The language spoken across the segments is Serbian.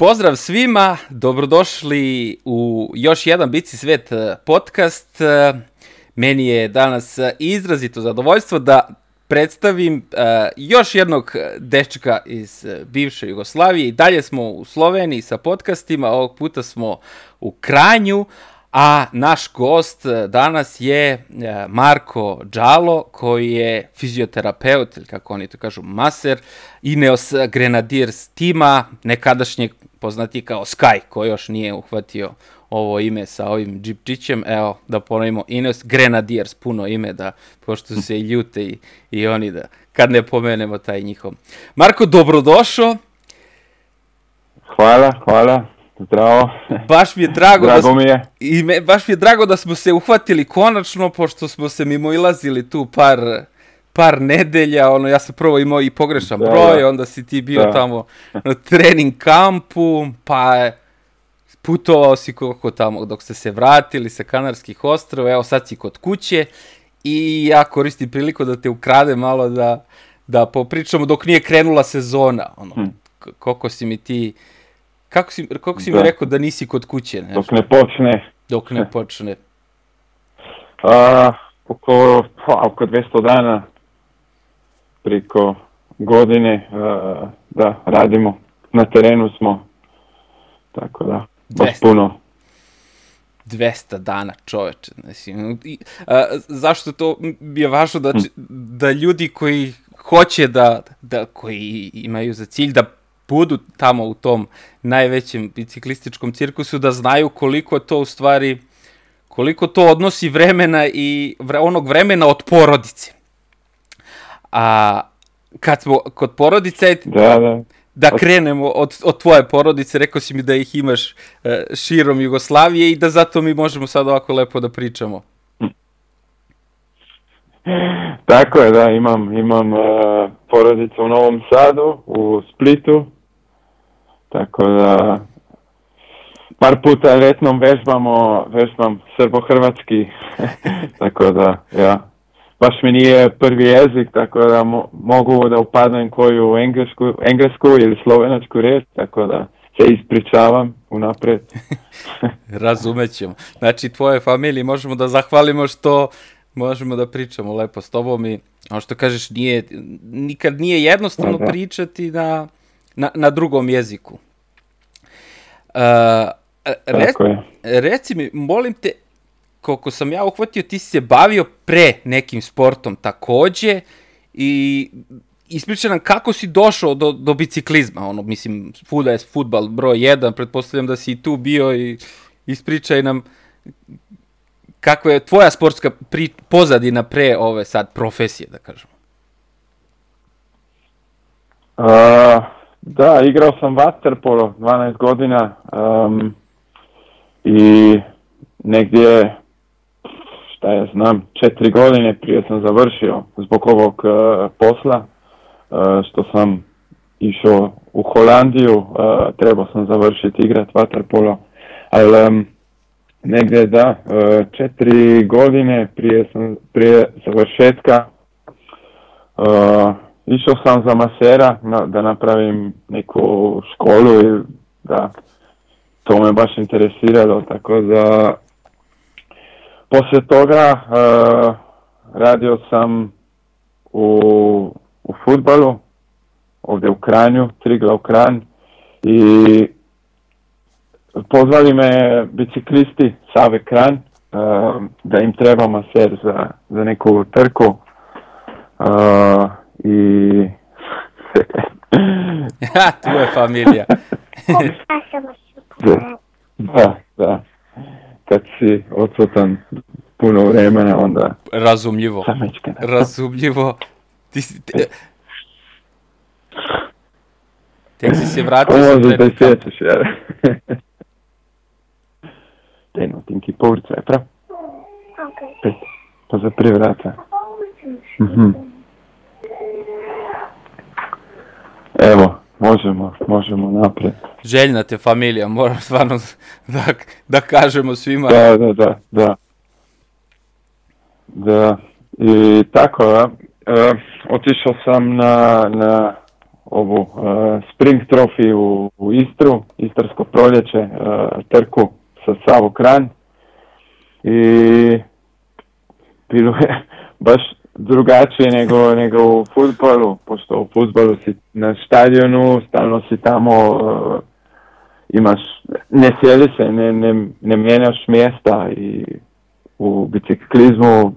Pozdrav svima, dobrodošli u još jedan Bici svet e, podcast. E, meni je danas izrazito zadovoljstvo da predstavim još jednog dečka iz bivše Jugoslavije i dalje smo u Sloveniji sa podcastima, ovog puta smo u Kranju, a naš gost danas je Marko Džalo, koji je fizioterapeut, ili kako oni to kažu, maser, Ineos Grenadiers tima, nekadašnjeg poznati kao Sky, ko još nije uhvatio ovo ime sa ovim džipčićem, evo, da ponovimo, Ineos Grenadiers, puno ime, da, pošto se i ljute i, i oni da, kad ne pomenemo taj njihov. Marko, dobrodošao. Hvala, hvala, zdravo. Baš mi je drago, drago da smo, mi je. I me, baš mi je drago da smo se uhvatili konačno, pošto smo se mimo ilazili tu par par nedelja, ono, ja sam prvo imao i pogrešan da, broj, da. onda si ti bio da. tamo na trening kampu, pa je putovao si koliko tamo dok ste se vratili sa Kanarskih ostrova, evo sad si kod kuće i ja koristim priliku da te ukrade malo da, da popričamo dok nije krenula sezona, ono, hm. koliko si mi ti, kako si, koliko si da. mi rekao da nisi kod kuće, ne? Dok ne počne. Dok ne počne. A, oko, pa, oko 200 dana priko godine uh, da radimo. Na terenu smo, tako da, baš puno. 200 dana čoveče. Znači, i, a, zašto to je važno da, hm. da ljudi koji hoće da, da, koji imaju za cilj da budu tamo u tom najvećem biciklističkom cirkusu, da znaju koliko to u stvari, koliko to odnosi vremena i onog vremena od porodice. A kad smo kod porodice, da, da. da krenemo od, od tvoje porodice, rekao si mi da ih imaš e, širom Jugoslavije i da zato mi možemo sad ovako lepo da pričamo. Tako je, da, imam, imam uh, porodicu u Novom Sadu, u Splitu, tako da par puta letnom vežbamo, vežbam srbo-hrvatski, tako da, ja baš mi nije prvi jezik, tako da mo mogu da upadnem koju englesku, englesku ili slovenačku reč, tako da se ispričavam unapred. Razumećemo. Znači, tvoje familiji možemo da zahvalimo što možemo da pričamo lepo s tobom i ono što kažeš, nije, nikad nije jednostavno da, da. pričati na, na, na drugom jeziku. Uh, re, reci mi, molim te, koliko sam ja uhvatio, ti si se bavio pre nekim sportom takođe i ispriča nam kako si došao do, do biciklizma, ono, mislim, fuda je futbal broj 1, pretpostavljam da si i tu bio i ispričaj nam kakva je tvoja sportska pri, pozadina pre ove sad profesije, da kažemo. Uh, da, igrao sam waterpolo 12 godina um, i negdje šta ja znam, četiri godine prije sam završio zbog ovog uh, posla, uh, što sam išao u Holandiju, uh, trebao sam završiti igrat waterpolo, ali um, negdje da, uh, četiri godine prije, sam, prije završetka uh, išao sam za masera na, da napravim neku školu i da to me baš interesiralo, tako da Posle toga uh, radio sam u, u futbalu, ovdje u Kranju, Trigla u Kranj i pozvali me biciklisti Save Kranj uh, da im treba maser za, za neku trku uh, i ja, tu je familija. da, da kad si odsutan puno vremena, onda... Razumljivo. Razumljivo. Ti si... Te... Tek si se vratio. Možda te sjećaš, ja. Daj notinki po ulicu, je prav? Ok. Pet. Pa za prvi vrata. Mhm. Evo, Možemo, možemo napred. Željna te familija, moram stvarno da, da kažemo svima. Da, da, da, da. Da, i tako, da. E, otišao sam na, na ovu Spring Trophy u, u Istru, Istarsko proljeće, trku sa Savo Kranj. I bilo je baš drugačije nego, nego u futbolu, pošto u futbolu si na stadionu, stalno si tamo, imaš, ne sjedi se, ne, ne, ne mijenjaš mjesta i u biciklizmu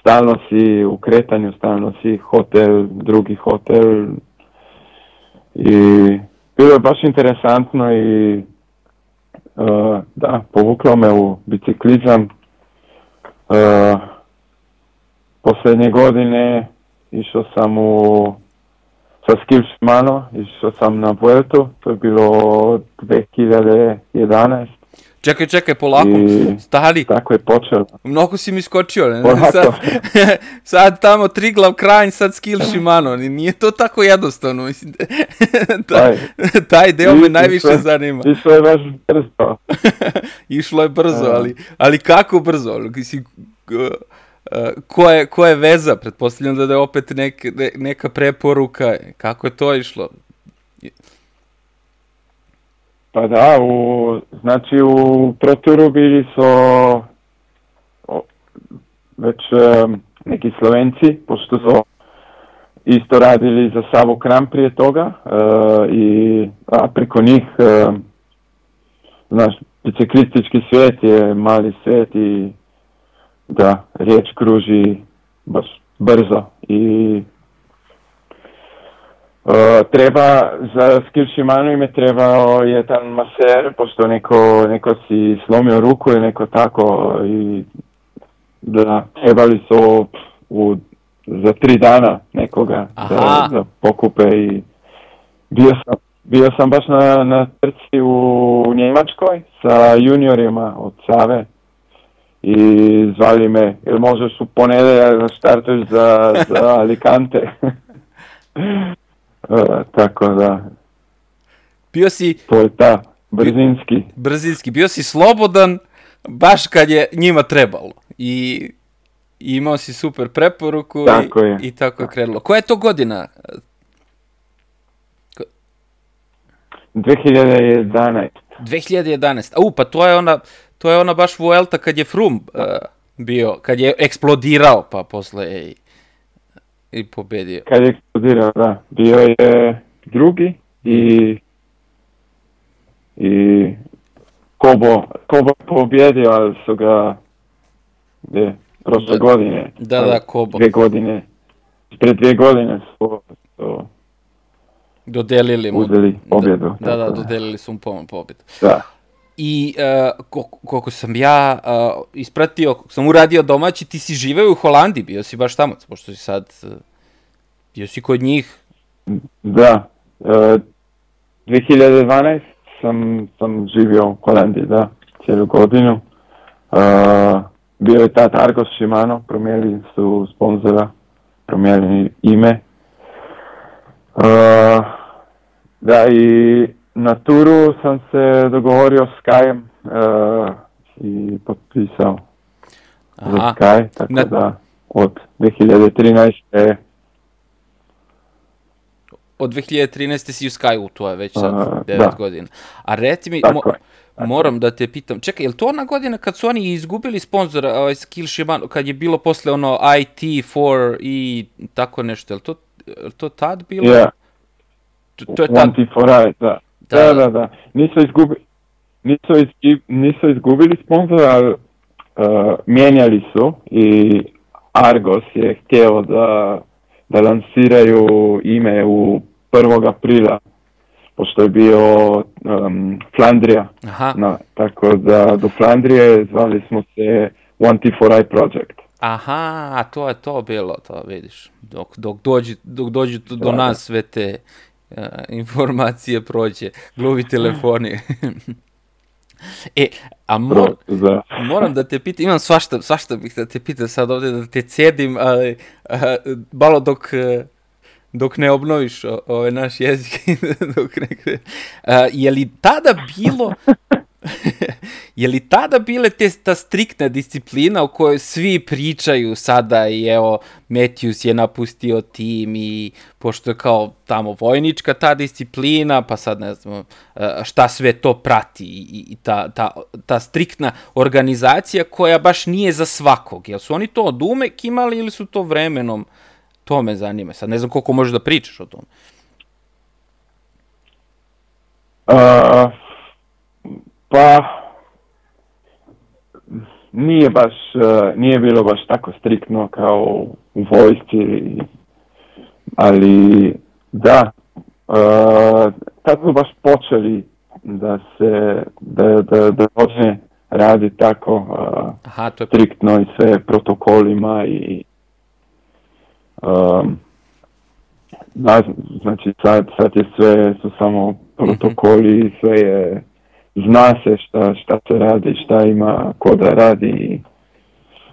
stalno si u kretanju, stalno si hotel, drugi hotel i bilo je baš interesantno i uh, da, povuklo me u biciklizam. Uh, posljednje godine išao sam u sa Skilšmano, išao sam na Vueltu, to je bilo 2011. Čekaj, čekaj, polako, I stari. Tako je počelo. Mnogo si mi skočio, ne? Sad, sad tamo Triglav kranj, sad Skill Shimano, nije to tako jednostavno, mislim. taj, taj deo me najviše išlo, zanima. Išlo je baš brzo. išlo je brzo, ali, ali kako brzo? Mislim, ko je, ko je veza? Pretpostavljam da je opet nek, ne, neka preporuka. Kako je to išlo? Pa da, u, znači u Proturu bili su o, već um, neki Slovenci, pošto su isto radili za Savo Kram prije toga uh, i a preko njih uh, znaš, biciklistički svijet je mali svijet i da riječ kruži baš brzo i Uh, treba, za skill Shimano ime trebao jedan maser, pošto neko, neko si slomio ruku ili neko tako i da trebali su u, za tri dana nekoga da, da, pokupe i bio sam, bio sam baš na, na trci u Njemačkoj sa juniorima od Save i zvali me, jel možeš u ponedeljak da startuješ za, za Alicante. E, tako da... Bio si... To je ta, brzinski. Brzinski, bio si slobodan baš kad je njima trebalo. I, i imao si super preporuku tako i, je. i tako je krenulo. Koja je to godina? 2011. 2011. A u, pa to je ona, to je ona baš Vuelta kad je Frum uh, bio, kad je eksplodirao, pa posle i i pobedio. Kad je eksplodirao, da. Bio je drugi i i Kobo, Kobo pobjedio, ali su ga gdje, prošle da, godine. Da, da, Kobo. Dvije godine. Pred dvije godine su, su dodelili mu. Uzeli pobjedu. Da, da, da, dodelili su mu pobjedu. Da. I uh, koliko sam ja uh, ispratio, sam uradio domaći, ti si živeo u Holandiji, bio si baš tamo, pošto si sad, uh, bio si kod njih. Da, uh, 2012 sam, sam živio u Holandiji, da, cijelu godinu. Uh, bio je tad Argos Shimano, promijenili su sponzora, promijenili ime. Uh, da, i na turu sam se dogovorio s Skyem uh, i potpisao Aha. za Sky, tako na... da od 2013. Od 2013. si u Skyu, to je već sad uh, 9 da. godina. A reci mi, mo, moram da te pitam, čekaj, je li to ona godina kad su oni izgubili sponsora, ovaj Skill Shimano, kad je bilo posle ono IT4 i tako nešto, je li to, je to tad bilo? Yeah. To, to je tad... One da. Da, da, da. da. Nisu, izgubili, nisu, izgubili, nisu izgubili sponzora, ali uh, mijenjali su i Argos je htio da, da lansiraju ime u 1. aprila pošto je bio um, Flandrija. Aha. Na, tako da do Flandrije zvali smo se One T4I Project. Aha, to je to bilo, to vidiš. Dok, dok dođu, dok dođu do da, nas sve te informacije prođe, gluvi telefoni. e, a mor, da. moram da te pitam, imam svašta, svašta bih da te pitam sad ovde, da te cedim, ali uh, malo dok, dok ne obnoviš ovaj naš jezik, dok ne uh, je li tada bilo, je li tada bile te, ta striktna disciplina u kojoj svi pričaju sada i evo Matthews je napustio tim i pošto je kao tamo vojnička ta disciplina, pa sad ne znam e, šta sve to prati i, i ta, ta, ta striktna organizacija koja baš nije za svakog. Jel su oni to od umek imali ili su to vremenom? To me zanima. Sad ne znam koliko možeš da pričaš o tome. Uh, pa, nije baš, uh, nije bilo baš tako striktno kao u vojsci, ali da, uh, tad smo baš počeli da se, da, da, da počne radi tako uh, Aha, to je... striktno i sve protokolima i um, da, znači sad, sad je sve, su samo protokoli, sve je, zna se šta, šta se radi, šta ima, ko da radi,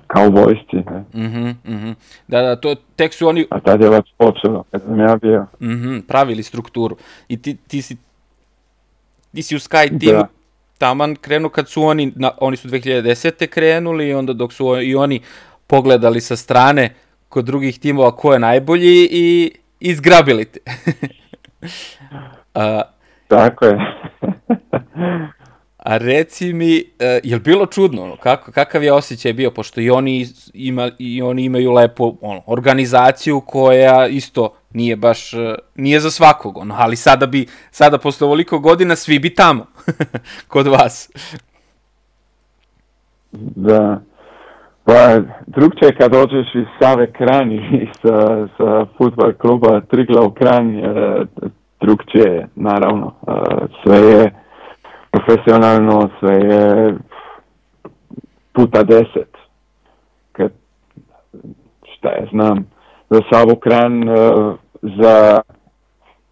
kao vojsci. Ne? Mm -hmm, Da, da, to tek su oni... A tad je već počelo, kad sam ja bio. Mm -hmm, pravili strukturu. I ti, ti si, ti si u Sky Team da. taman krenuo kad su oni, na, oni su 2010. krenuli onda dok su i oni pogledali sa strane kod drugih timova ko je najbolji i izgrabili te. A, Tako je. a reci mi, uh, je li bilo čudno, kako, kakav je osjećaj bio, pošto i oni, ima, i oni imaju lepo ono, organizaciju koja isto nije baš, uh, nije za svakog, ono, ali sada bi, sada posle ovoliko godina svi bi tamo, kod vas. Da, pa drugče kad dođeš iz Save Kranj i sa, sa kluba Triglav Kranj, uh, drugčije, naravno. E, sve je profesionalno, sve je puta deset. Kad, šta ja znam, za Savu Kran, e, za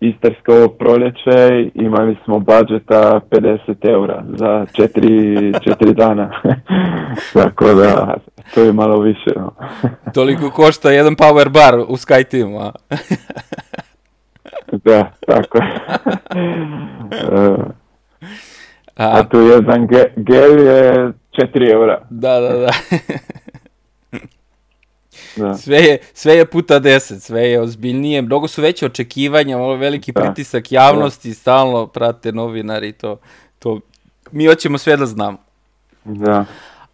Istarsko proljeće imali smo budžeta 50 eura za četiri, četiri dana. Tako da, to je malo više. No. Toliko košta jedan power bar u Sky Teamu, a? Da, tako je. a, a tu jedan ge, gel je 4 eura. Da, da, da. da. Sve je, sve je puta 10, sve je ozbiljnije, mnogo su veće očekivanja, malo veliki da. pritisak javnosti, da. stalno prate novinari to, to mi hoćemo sve da znamo. Da.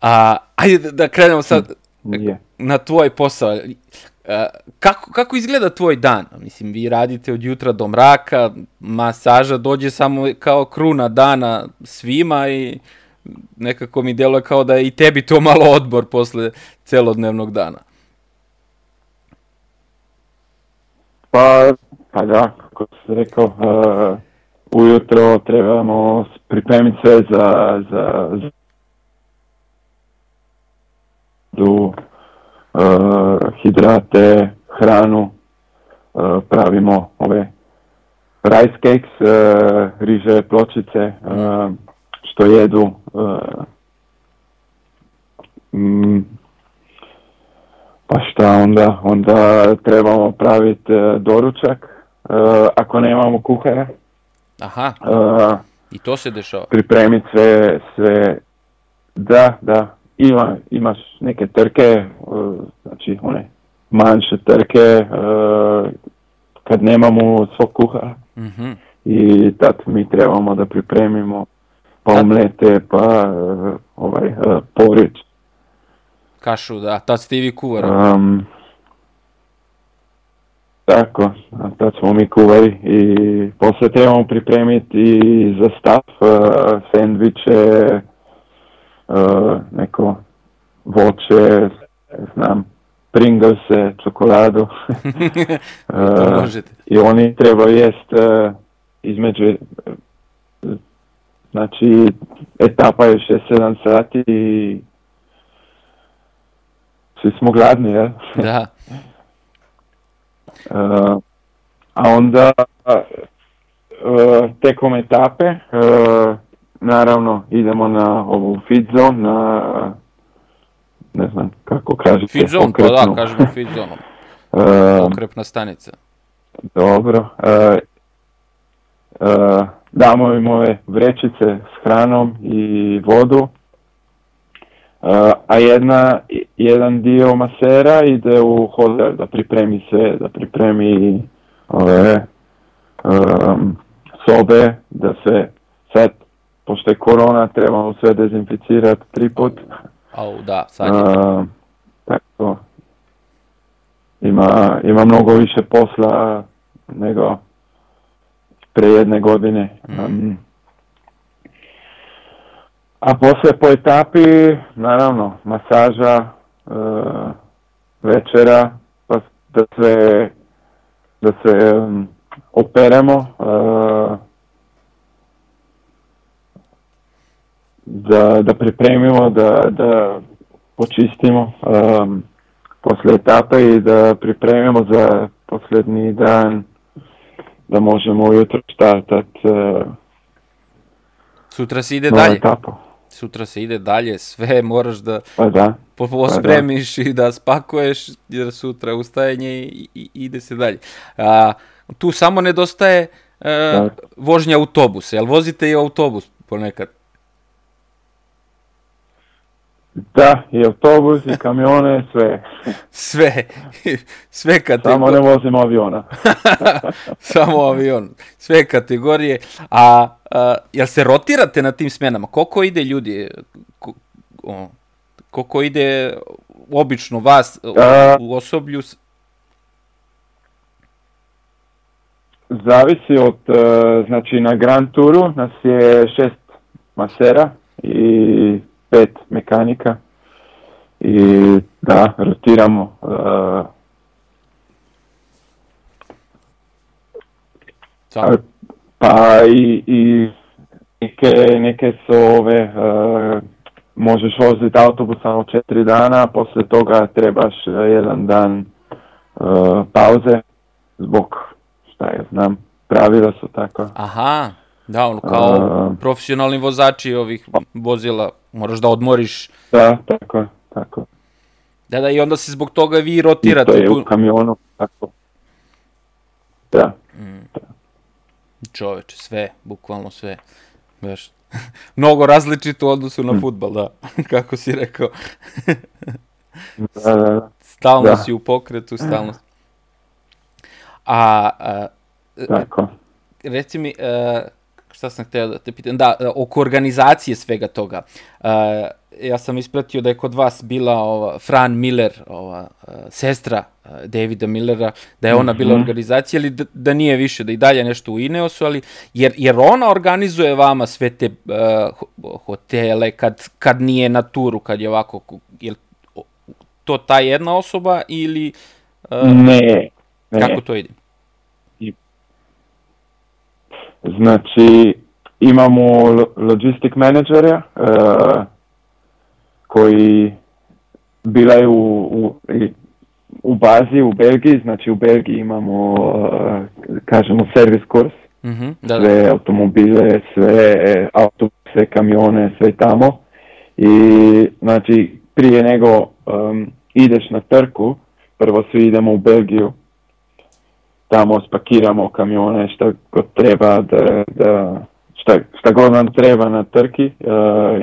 A, ajde da, da krenemo sad yeah. na tvoj posao. Kako, kako izgleda tvoj dan? Mislim, vi radite od jutra do mraka, masaža dođe samo kao kruna dana svima i nekako mi djeluje kao da je i tebi to malo odbor posle celodnevnog dana. Pa, pa da, kako se rekao, uh, ujutro trebamo pripremiti sve za, za, za uh, hidrate, hranu, uh, pravimo ove rice cakes, uh, riže pločice, što jedu. Mm, pa šta onda? Onda trebamo praviti doručak, ako nemamo kuhara. Aha, i to se dešava. Pripremiti sve, sve, da, da, ima, imaš neke trke, uh, znači one manše trke, uh, kad nemamo svog kuhara. Mm-hmm. I tad mi trebamo da pripremimo pa omlete, pa uh, ovaj, porič. Kašu, da, tad ste i vi kuvari. Um, tako, tad smo mi kuvari i posle trebamo pripremiti i za stav, uh, sandviče, neko voće, znam, Pringlese, čokoladu. uh, I oni trebaju jest uh, između, uh, znači, etapa je 6-7 sati i svi smo gladni, jel? Da. uh, a onda uh, tekom etape uh, naravno idemo na ovu feed zone, na ne znam kako kažete. Feed zone, pa da, kažemo feed zone. Okrepna stanica. Dobro. Uh, uh, damo im ove vrećice s hranom i vodu. Uh, a jedna, jedan dio masera ide u hotel da pripremi sve, da pripremi ove um, sobe, da se sad, pošto je korona, trebamo sve dezinficirati tri put. Au, da, sad je. Uh, tako, ima, ima mnogo više posla nego pre jedne godine. Mm. A posle po etapi, naravno, masaža, uh, večera, pa da se, da se um, operemo, uh, da, da pripremimo, da, da počistimo um, posle etape i da pripremimo za posljednji dan da možemo ujutro štartat uh, Sutra se ide dalje. etapu. Sutra se ide dalje, sve moraš da Pa da, po- pospremiš i da spakuješ, jer sutra ustajanje i, i ide se dalje. A, tu samo nedostaje e, Da. vožnja autobusa, jel vozite i autobus ponekad? Da, i autobus i kamione, sve. Sve, sve Samo kategorije, ne vozimo aviona. samo avion, sve kategorije. A, a jel se rotirate na tim smenama? Koliko ide ljudi? Koliko ide obično vas u, u osoblju? Zavisi od, e, znači na Grand Touru nas je šest masera i pet mekanika i da, rotiramo. Samo. pa i, i neke, neke su ove, e, možeš voziti autobus samo četiri dana, poslije toga trebaš jedan dan e, pauze zbog, šta ja znam, pravila su tako. Aha, da, ono kao A. profesionalni vozači ovih vozila, moraš da odmoriš. Da, tako, je, tako. Da, da, i onda se zbog toga vi I to rotirate. je u kamionu, tako. Da, Čoveče, sve, bukvalno sve. Baš. Mnogo različito u odnosu na futbal, da, kako si rekao. da, da, da. Stalno Da. si u pokretu, stalno. A, a tako. reci mi, e, šta sam hteo da te pitam, da, oko organizacije svega toga. E, ja sam ispratio da je kod vas bila ova Fran Miller, ova e, sestra e, Davida Millera, da je ona bila Mhm. organizacija, ali da, da nije više, da i dalje nešto u Ineosu, ali jer, jer ona organizuje vama sve te ho- hotele kad, kad nije na turu, kad je ovako, je to ta jedna osoba ili e, Ne, ne. kako to ide? Znači, imamo lo- logistic menadžera uh, koji bilaju u, i- u bazi u Belgiji, znači u Belgiji imamo, uh, kažemo, servis kurs, Mhm, da, da. sve automobile, sve e, autobuse, kamione, sve tamo. I znači, prije nego um, ideš na trku, prvo svi idemo u Belgiju, tamo spakiramo kamione, šta god treba, da, da šta, šta god nam treba na trki e,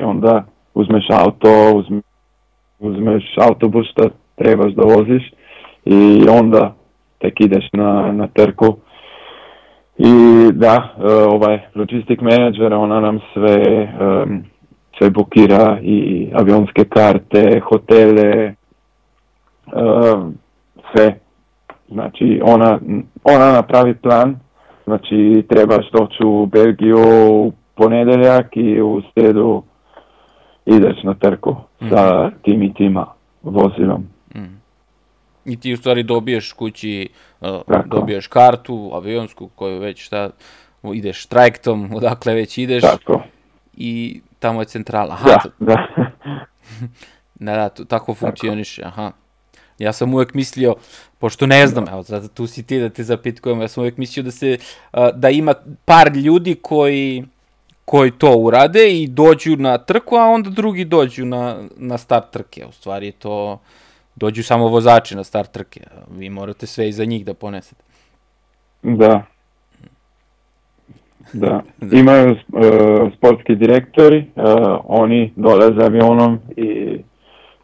i onda uzmeš auto, uzme, uzmeš autobus što trebaš da voziš i onda tek ideš na, na trku. I da, e, ovaj logistic manager, ona nam sve, em, sve bukira i avionske karte, hotele, em, sve. Znači, ona, ona napravi plan, znači trebaš doći u Belgiju u ponedeljak i u sredu ideš na trku sa tim i tima vozilom. I ti u stvari dobiješ kući, uh, Tako. dobiješ kartu, avionsku, koju već šta, ideš trajektom, odakle već ideš Tako, i tamo je centrala. Aha, da, to- da. da, da, to, tako funkcioniše, aha. Ja sam uvek mislio, pošto ne znam, evo, zato tu si ti da te zapitkujem, ja sam uvek mislio da se, da ima par ljudi koji, koji to urade i dođu na trku, a onda drugi dođu na, na start trke. U stvari to, dođu samo vozači na start trke. Vi morate sve iza njih da ponesete. Da. da. Imaju uh, sportski direktori, uh, oni dolaze avionom i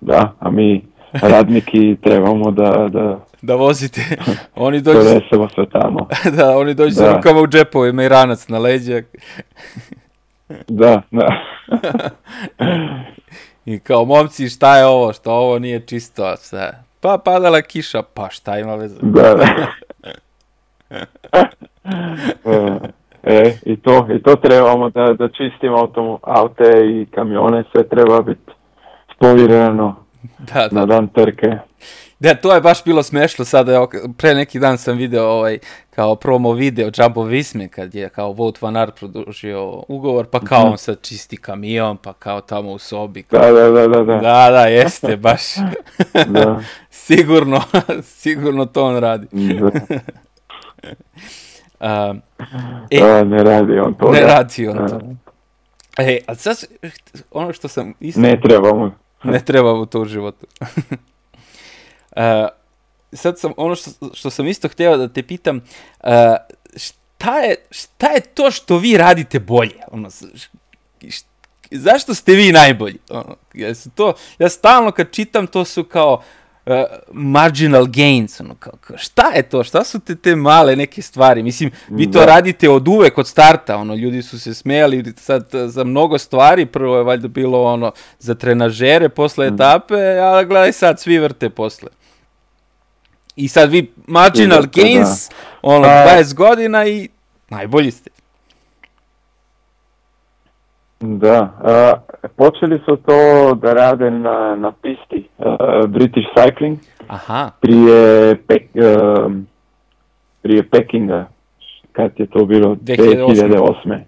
da, a mi radniki trebamo da, da Da vozite. Oni dođu, donesemo sve tamo. da, oni dođu sa Da. rukama u džepovima i ranac na leđa. Da, da. I kao, momci, šta je ovo? Što ovo nije čisto? Sve. Pa padala kiša. Pa šta ima veze? Da, da. e, i to, i to trebamo da, da čistimo autom, aute i kamione, sve treba biti spolirano Da, da. na dan trke. Da, to je baš bilo smešno sada, pre neki dan sam video ovaj, kao promo video Jumbo Visme, kad je kao Wout van Aert produžio ugovor, pa kao on sad čisti kamion, pa kao tamo u sobi. Kao, Da, da, da, da, da. da, da, jeste, baš. da. sigurno, sigurno to on radi. da. Um, e, Da, ne radi on to. ne da. radi on to. Da. E, a sad, ono što sam isto... Ne trebamo. Ne treba mu to u životu. E, sad sam, ono što, što sam isto htio da te pitam, e, šta, je, šta je to što vi radite bolje? Ono, š- š- zašto ste vi najbolji? Ono, jesu to, ja stalno kad čitam to su kao e, marginal gains, ono, kao, kao, šta je to, šta su te te male neke stvari, mislim, vi to Da. radite od uvek, od starta, ono, ljudi su se smijali sad e, za mnogo stvari, prvo je valjda bilo ono, za trenažere posle etape, a gledaj sad, svi vrte posle. I sad vi marginal vrte, gains, ono, A- 20 godina i najbolji ste. Da, a, počeli su to da rade na, na pisti, a, British Cycling, Aha, prije, Pek, um, prije Pekinga, kad je to bilo 2008. 2008.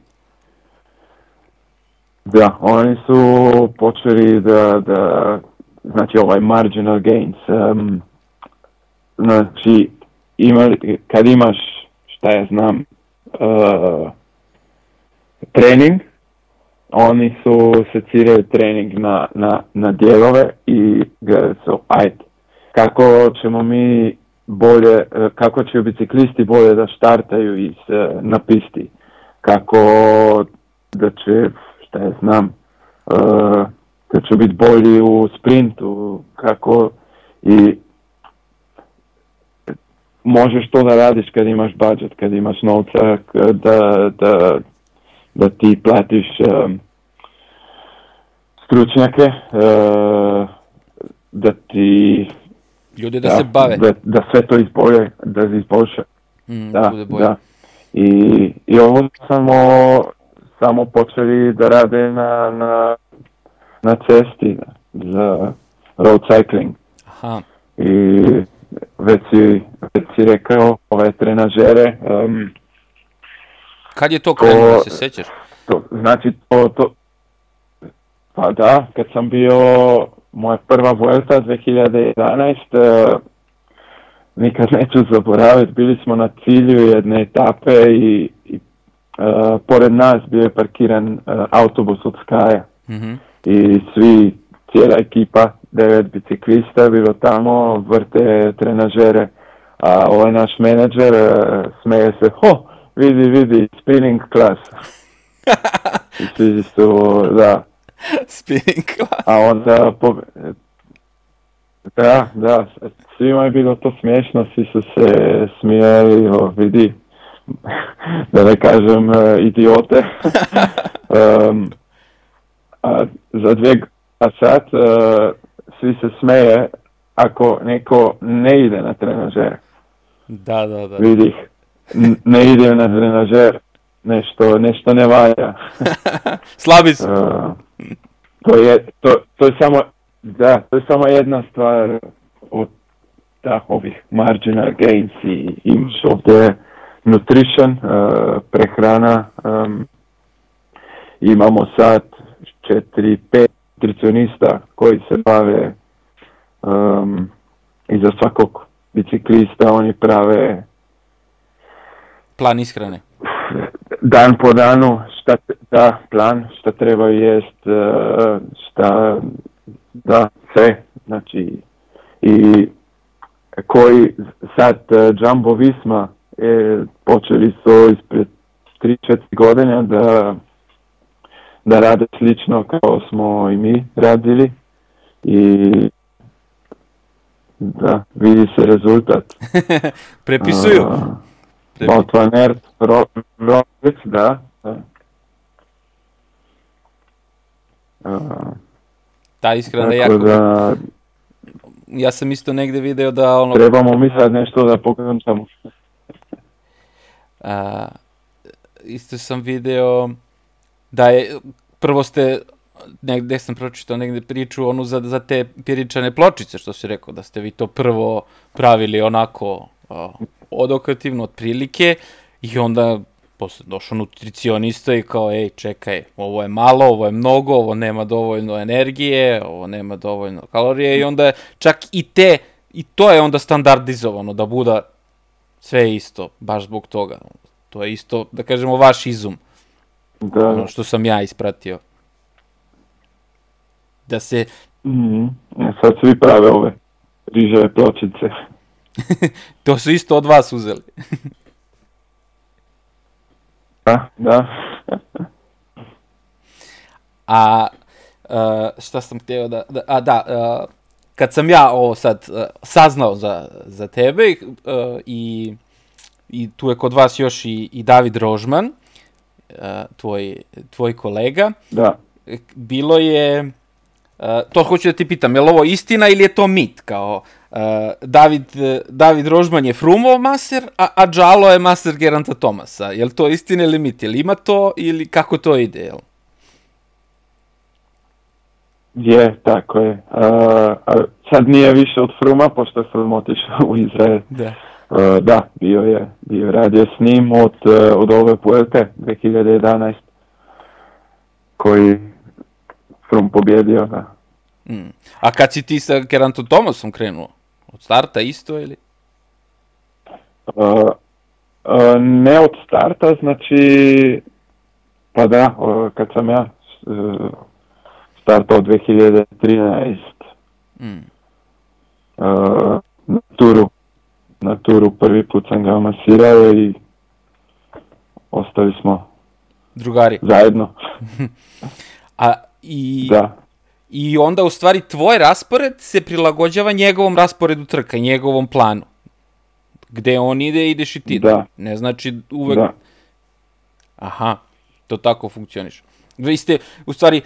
Da, oni su počeli da, da znači ovaj marginal gains, um, znači ima, kad imaš, šta ja znam, uh, trening, oni su seciraju trening na, na, na dijelove i gledaju su, ajde, kako ćemo mi bolje, kako će biciklisti bolje da štartaju iz, e, na pisti, kako da će, šta ja znam, e, da će biti bolji u sprintu, kako? I možeš to da radiš kad imaš budget, kad imaš novca, da, da, da ti platiš um, stručnjake, uh, da ti ljudi da, se bave, da, da sve to izbolje, da se izboljša. mm, Da, bude bolje. da. I, I ovo samo, samo počeli da rade na, na, na cesti za road cycling. Aha, I već si, već si rekao, ove trenažere, um, kad je to krenulo, se sećaš? to, znači to, to, pa da, kad sam bio moja prva Vuelta 2011, eh, nikad neću zaboraviti, bili smo na cilju jedne etape i, i eh, pored nas bio je parkiran eh, autobus od Skaja Mhm. i svi, cijela ekipa, devet biciklista bilo tamo, vrte trenažere, a ovaj naš menadžer eh, smeje se, ho, vidi, vidi, spinning class. I svi su, da, Spinning class. a onda, po, da, da, svima je bilo to smiješno, svi su se smijali, o, vidi, da ne kažem eh, idiote. Em, a za dvije, a sad eh, svi se smeje ako neko ne ide na trenažer. Da, da, da. Vidi, n- ne ide na trenažer, nešto, nešto ne valja. Slabi su. Uh, to je, to, to je samo, da, to je samo jedna stvar od da, ovih marginal gains i imaš ovdje nutrition, uh, prehrana, um, imamo sad četiri, pet nutricionista koji se bave um, i za svakog biciklista oni prave Plan ishrane. dan po danu šta da plan šta treba jest e, šta da sve znači i koji sad e, Jumbo Visma e, počeli su ispred 3-4 godine da, da rade slično kao smo i mi radili i da, vidi se rezultat. Prepisuju. Uh, Ro, Roglic, da. da. Uh, Da, iskreno da jako... da Ja sam isto negde video da ono... trebamo mi sad nešto da pokažem samo. A, isto sam video da je, prvo ste, negde sam pročitao negde priču onu za, za te piričane pločice, što si rekao, da ste vi to prvo pravili onako a, odokativno, otprilike, i onda posle došao nutricionista i kao, ej, čekaj, ovo je malo, ovo je mnogo, ovo nema dovoljno energije, ovo nema dovoljno kalorije, i onda čak i te, i to je onda standardizovano, da bude sve isto, baš zbog toga. To je isto, da kažemo, vaš izum, Da, ono što sam ja ispratio. Da se, mhm. E, sad svi prave ove riževe pločice. to su isto od vas uzeli. Da, da. A uh, šta sam htio da, da a da, uh, kad sam ja ovo sad uh, saznao za, za tebe uh, i, i tu je kod vas još i, i David Rožman, uh, tvoj, tvoj kolega, da. bilo je, to hoću da ti pitam, je li ovo istina ili je to mit? Kao, uh, David, uh, David Rožman je Frumov maser, a, a Džalo je maser Geranta Tomasa. Je li to istina ili mit? Je li ima to ili kako to ide? Jel? Je, tako je. A sad nije više od Fruma, pošto je Frum otišao u Izrael. Da. A, da, bio je, bio je radio s njim od, e, od ove Puelte 2011 koji Frum pobjedio, da. Mm. A kad si ti sa Gerantom Tomasom krenuo? Od starta isto ili? A, a, ne od starta, znači, pa da, o, kad sam ja e, startao 2013 Mm. a, na turu, na turu prvi put sam ga masirao i ostali smo Drugari. zajedno, A i, da. I onda u stvari tvoj raspored se prilagođava njegovom rasporedu trka, njegovom planu. Gde on ide, ideš i ti. Da. Ne znači uvek... Da. Aha, to tako funkcioniš. Vi ste, u stvari,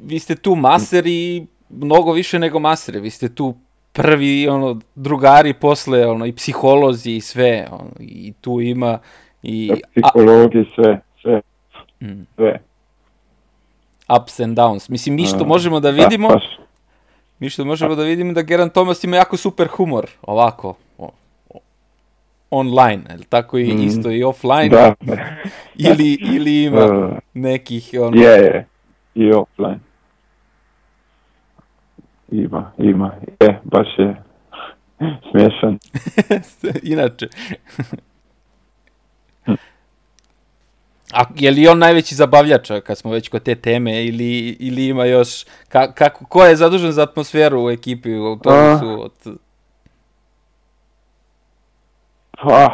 vi ste tu maseri mnogo više nego masere. Vi ste tu prvi, ono, drugari posle, ono, i psiholozi i sve. Ono, I tu ima i a, Psihologi, sve, sve, Mm. Ups and downs. Mislim, mi što možemo da vidimo... baš. Mi što možemo da vidimo da Geran Thomas ima jako super humor, ovako, online, je li tako i Mm. isto i offline, Da, ili, ili ima Uh, nekih, ono, je, je, i offline. Ima, ima, je, baš je smiješan. inače. A je li on najveći zabavljač, kad smo već kod te teme, ili, ili ima još, ka, kako, ko je zadužen za atmosferu u ekipi, u autobusu, od, Pa,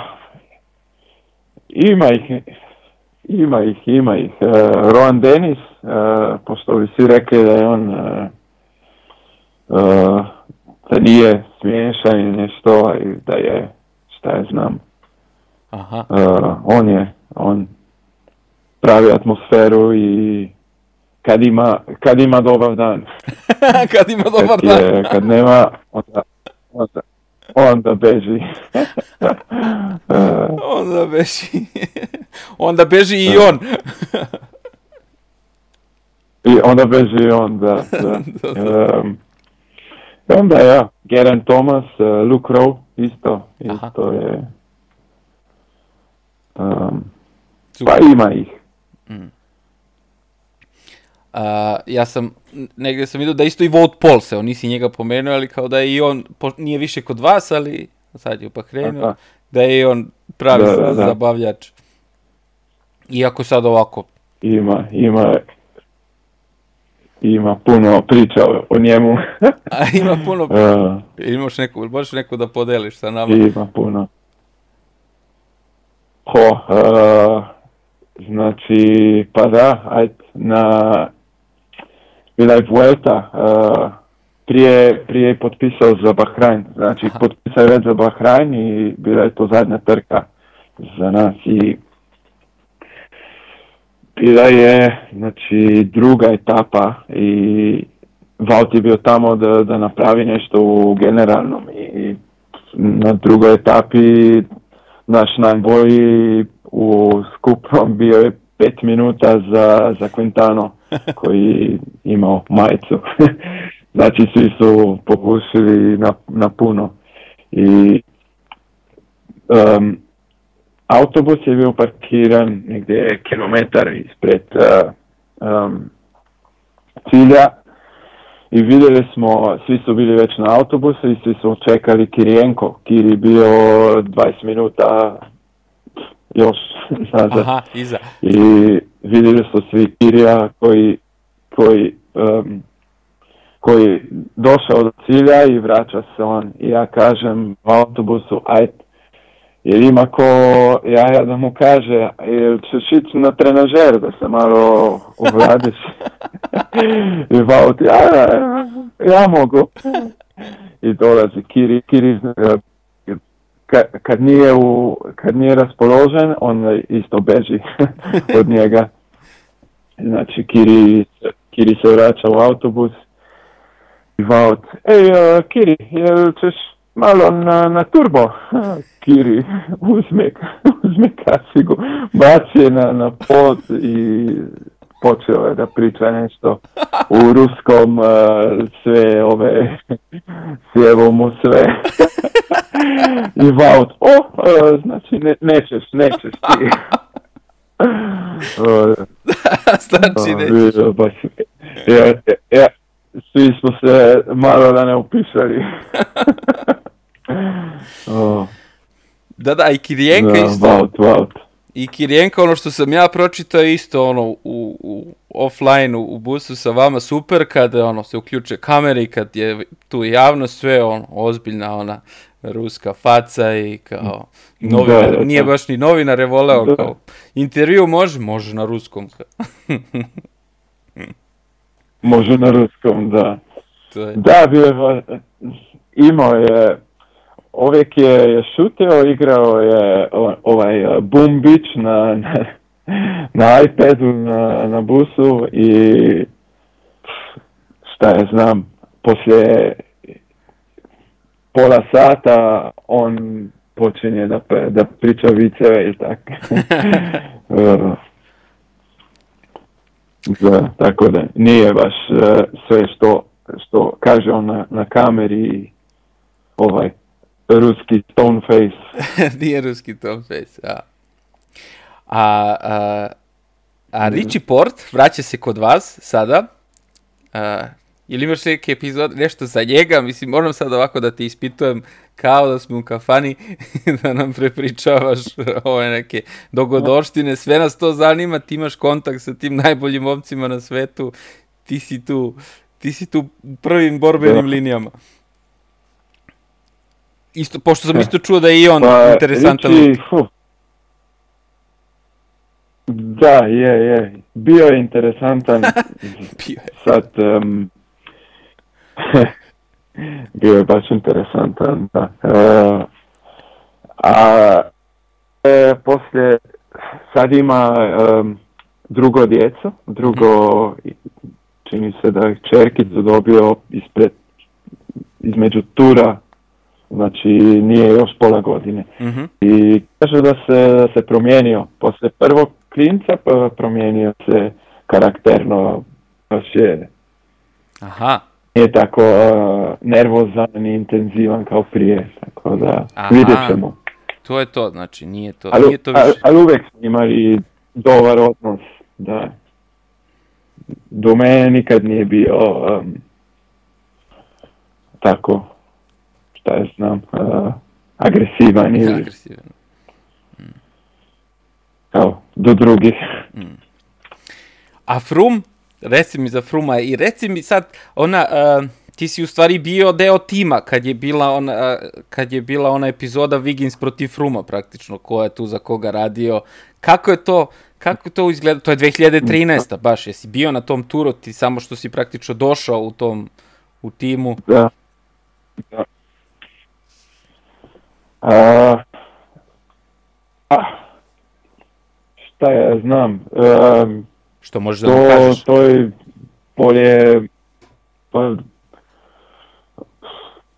ima ih, ima ih, ima ih. Uh, Rohan Denis, uh, pošto bi svi rekli da je on uh, uh, da nije smiješan i nešto, i da je, šta je znam, aha, uh, on je, on pravi atmosferu i kad ima, kad ima dobar dan. kad ima dobar kad, dan. je, kad nema, onda, onda, onda beži. Onda beži. Onda beži i on. I onda beži on, da. da. Um, I onda ja, Geraint Thomas, uh, Luke Rowe, isto, Aha. isto je. Um, Super. pa ima ih. A, ja sam, negde sam vidio da isto i Vout Paul se, on nisi njega pomenuo, ali kao da je i on, po, nije više kod vas, ali sad je u Bahreinu, Aha. da je i on pravi Da, da, da. zabavljač. Iako sad ovako, Ima, ima, ima puno priča o, o njemu. a ima puno, uh, imaš neku, možeš neku da podeliš sa nama. ima puno. Ho, uh, Znači, pa da, ajde, na, bila je Vuelta, uh, prije, prije je potpisao za Bahrajn, znači Aha. potpisao je već za Bahrajn i bila je to zadnja trka za nas i bila je, znači, druga etapa i Vaut je bio tamo da, da napravi nešto u generalnom i na drugoj etapi naš najbolji u skupnom bio je pet minuta za, za Quintano koji imao majicu. znači svi su popušili na, na puno. I um, autobus je bio parkiran negdje kilometar ispred uh, um, cilja i vidjeli smo, svi su bili već na autobusu i svi su čekali Kirijenko. Kiri bio 20 minuta još nazad. Aha, iza. I vidjeli su svi Kirija koji, koji, um, koji došao do cilja i vraća se on. I ja kažem u autobusu, ajde, jer ima ko jaja da mu kaže, jel ćeš ići na trenažer da se malo uvradiš? I Vaut, ja, ja, ja mogu. I dolazi Kiri, Kiri eh, ka, kad, nije u, kad nije raspoložen, on isto beži od njega. Znači, Kiri, Kiri se vraća u autobus i Vaut, ej, uh, Kiri, jel ćeš malo na, na turbo? Kiri uzme, uzme kacigu, baci je na, na pod i počeo je da priča nešto u ruskom, uh, sve ove, sjevo mu sve. I Vaut, o, uh, znači ne, nećeš, nećeš ti. Uh, znači, uh, nećeš. bio baš, ja, ja, svi smo se malo da ne upisali. oh, Da, da, i Kirijenka da, isto. Vaut, Vaut. I Kirijenka, ono što sam ja pročitao je isto ono u, u offline u, u busu sa vama super kada ono se uključe kamere i kad je tu javnost sve ono ozbiljna ona ruska faca i kao novinar, Da, da, nije da. baš ni novinar je voleo Da. kao intervju može, može na ruskom. Može na ruskom, da. To je, Da, bio je, imao je, uvijek je, je šutio, igrao je ovaj Beach na, na, na iPadu, na, na busu i šta je znam, poslije pola sata on počinje da, da priča viceve i tako. Da, tako da nije baš uh, sve što, što kaže on na, na kameri ovaj ruski stone face. nije ruski Tom Face, a. A, a, Richie Port vraća se kod vas sada. A, ili imaš neke epizode, nešto za njega? Mislim, moram sad ovako da te ispitujem kao da smo u kafani, da nam prepričavaš ove neke dogodoštine. Sve nas to zanima, ti imaš kontakt sa tim najboljim momcima na svetu. Ti si tu, ti si tu prvim borbenim Da. linijama. Isto, pošto sam isto čuo da je i on Pa, interesantan. Richie, lik. Da, je, je. Bio je interesantan. Bio je. Sad, em, bio je baš interesantan, da. E, a e, poslije, sad ima em, drugo djeco, drugo, čini se da je čerkicu dobio ispred, između tura, znači nije još pola godine. Mhm. I kaže da se, da se promijenio. Poslije prvog klinca pa promijenio se karakterno. Baš je, Aha. nije tako uh, nervozan ni intenzivan kao prije. Tako da Aha. vidjet ćemo. To je to, znači nije to, Ali, nije to ali, više. ali uvijek smo imali dobar odnos. Da. Do mene nikad nije bio um, tako, šta ja znam, uh, agresivan ili Agresivan. kao do drugih. A Frum, reci mi za Fruma i reci mi sad, ona, uh, ti si u stvari bio deo tima kad je bila ona, kad je bila ona epizoda Wiggins protiv Fruma praktično, ko je tu za koga radio. Kako je to, kako to izgleda? To je 2013. baš, jesi bio na tom turu, ti samo što si praktično došao u tom, u timu. Da. da. A, a, šta ja znam, um, što možeš da to, kažeš? To je bolje, pa,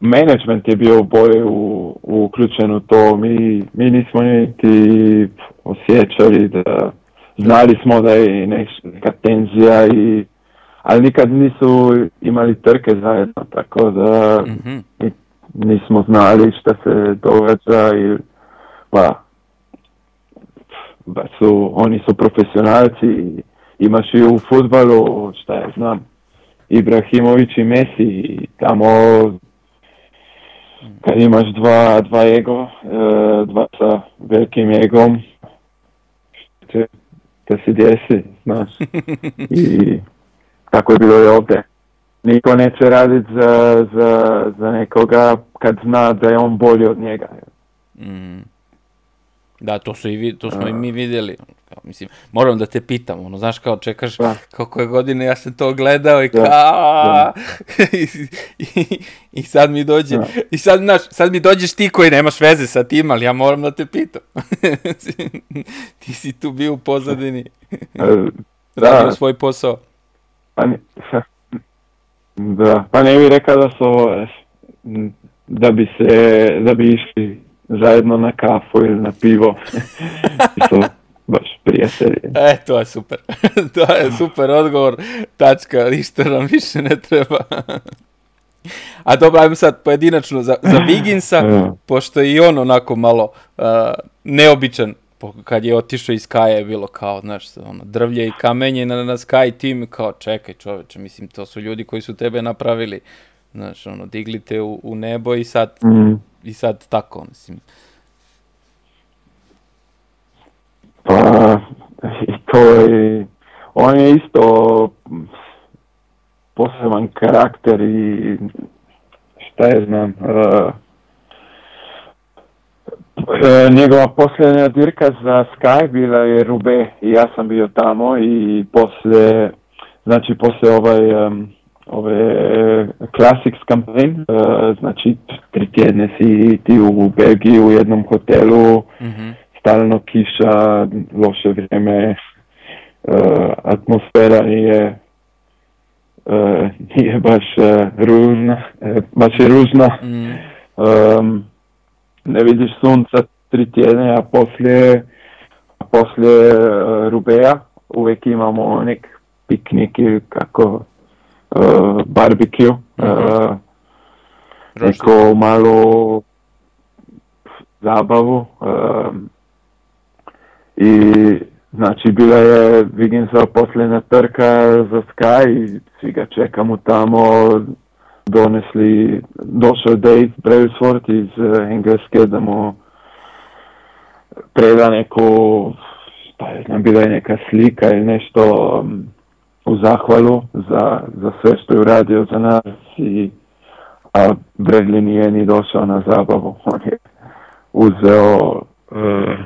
management je bio bolje u, uključen u to, mi, mi nismo niti osjećali da znali smo da je neka tenzija i ali nikad nisu imali trke zajedno, tako da mm-hmm. Nismo znali šta se događa i pa, ba su, oni su profesionalci imaš i u futbalu, šta ja znam, Ibrahimović i Messi i tamo kad imaš dva, dva ego, e, dva sa velikim egom, te, te se desi, znaš. I tako je bilo i ovdje. Niko neće raditi za, za, za nekoga kad zna da je on bolji od njega. Mm. Da, to, su i, to smo i mi vidjeli. Kao, mislim, moram da te pitam, ono, znaš, kao čekaš da. kako je godine, ja sam to gledao i kao, da. I, i, i, sad mi dođe, da. i sad, znaš, sad mi dođeš ti koji nemaš veze sa tim, ali ja moram da te pitam. ti si tu bio u pozadini. Da. Radio svoj posao. Pa da, pa ne bih rekao da su da bi se, da bi išli zajedno na kafu ili na pivo. to baš prijatelji. E, to je super. to je super odgovor. Tačka, ništa nam više ne treba. A dobro, ajmo sad pojedinačno za, za Viginsa, pošto je i on onako malo uh, neobičan kad je otišao iz Kaja je bilo kao, znaš, ono, drvlje i kamenje na, na Sky tim, kao, čekaj čoveče, mislim, to su ljudi koji su tebe napravili, znaš, ono, digli te u, u nebo i sad, mm. i sad tako, mislim. Pa, i to je, on je isto poseban karakter i šta je znam, uh, njegova posljednja dirka za Sky bila je Rube i ja sam bio tamo i poslije, znači poslije ovaj, um, ove Classics campaign, uh, znači tri tjedne si ti u Belgiji u jednom hotelu, mm-hmm. stalno kiša, loše vrijeme, uh, atmosfera nije uh, nije baš uh, ružna, baš je ružna. Mm. Um, ne vidiš sunca tri tjedne, a poslije, a poslije uh, Rubeja? Uvijek imamo nek piknik ili kako uh, barbecue, uh, neko malo zabavu uh, i znači bila je Viginsa posljedna trka za Sky i svi ga čekamo tamo donesli, došao Dave Brailsford iz uh, Engleske da mu preda neku, šta je znam, bila je neka slika ili nešto um, u zahvalu za, za sve što je uradio za nas i a Bradley nije ni došao na zabavu. On je uzeo uh,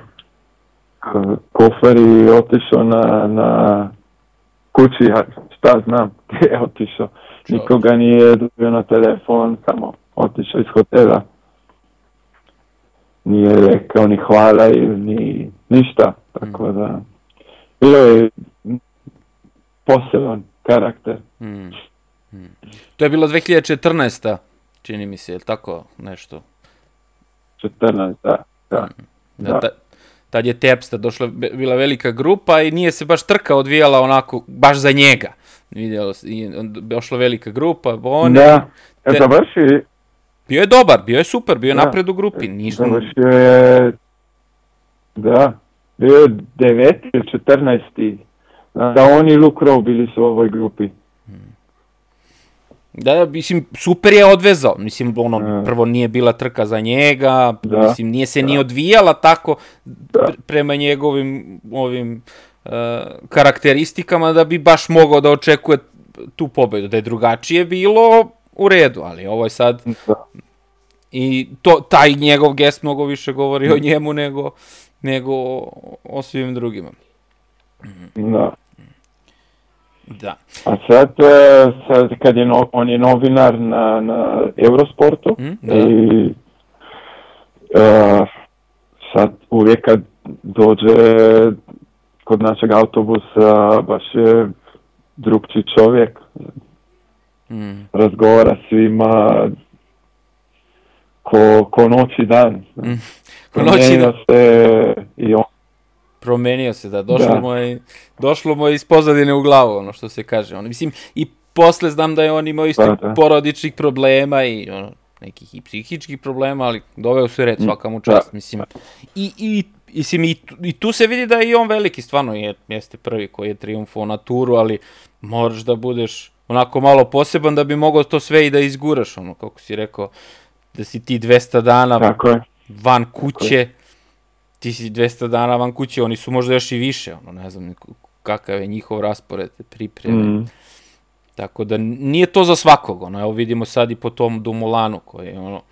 kofer i otišao na, na kući, ja šta znam gdje je otišao. Nikoga nije dobio na telefon, samo otišao iz hotela. Nije rekao ni hvala ili ni ništa, tako mm. da bilo je poseban karakter. Mm. Mm. To je bilo 2014. čini mi se, je tako nešto? 14, da. da. Mm. da. da tad je Tepsta došla, bila velika grupa i nije se baš trka odvijala onako, baš za njega. Vidjelo se, i došla velika grupa, Bone. Da, e, te... završi... Bio je dobar, bio je super, bio je da. napred u grupi. Ništa... Završio je... Da, bio je 9 ili 14. Da, oni i Luke Rowe bili su u ovoj grupi. Da, da, mislim, super je odvezao. Mislim, ono, da. prvo nije bila trka za njega, da. mislim, nije se da. ni odvijala tako da. prema njegovim ovim karakteristikama da bi baš mogao da očekuje tu pobedu. Da je drugačije bilo u redu, ali ovo je sad... Da. I to, taj njegov gest mnogo više govori o njemu nego, nego o svim drugima. Da. Da. A sad, sad kad je no, on je novinar na, na Eurosportu Mm, da. i e, sad uvijek kad dođe kod našeg autobusa baš je drugčiji čovjek, Mm. razgovara svima ko, ko noć i dan. Mm. Ko noć i Promijenio dan. se i on Promenio se, da, došlo Da. mu je, došlo mu je iz pozadine u glavu, ono što se kaže. Ono, mislim, i posle znam da je on imao isto Da, da. porodičnih problema i ono, nekih i psihičkih problema, ali doveo se red, svaka mu čast, mislim. I, i, mislim, i, i tu se vidi da je i on veliki, stvarno je, jeste prvi koji je triumfo na turu, ali moraš da budeš onako malo poseban da bi mogao to sve i da izguraš, ono, kako si rekao, da si ti 200 dana tako je. van kuće, ti si 200 dana van kuće, oni su možda još i više, ono, ne znam kakav je njihov raspored, pripreme. Mm. Tako da nije to za svakog, ono, evo vidimo sad i po tom Dumulanu koji, ono,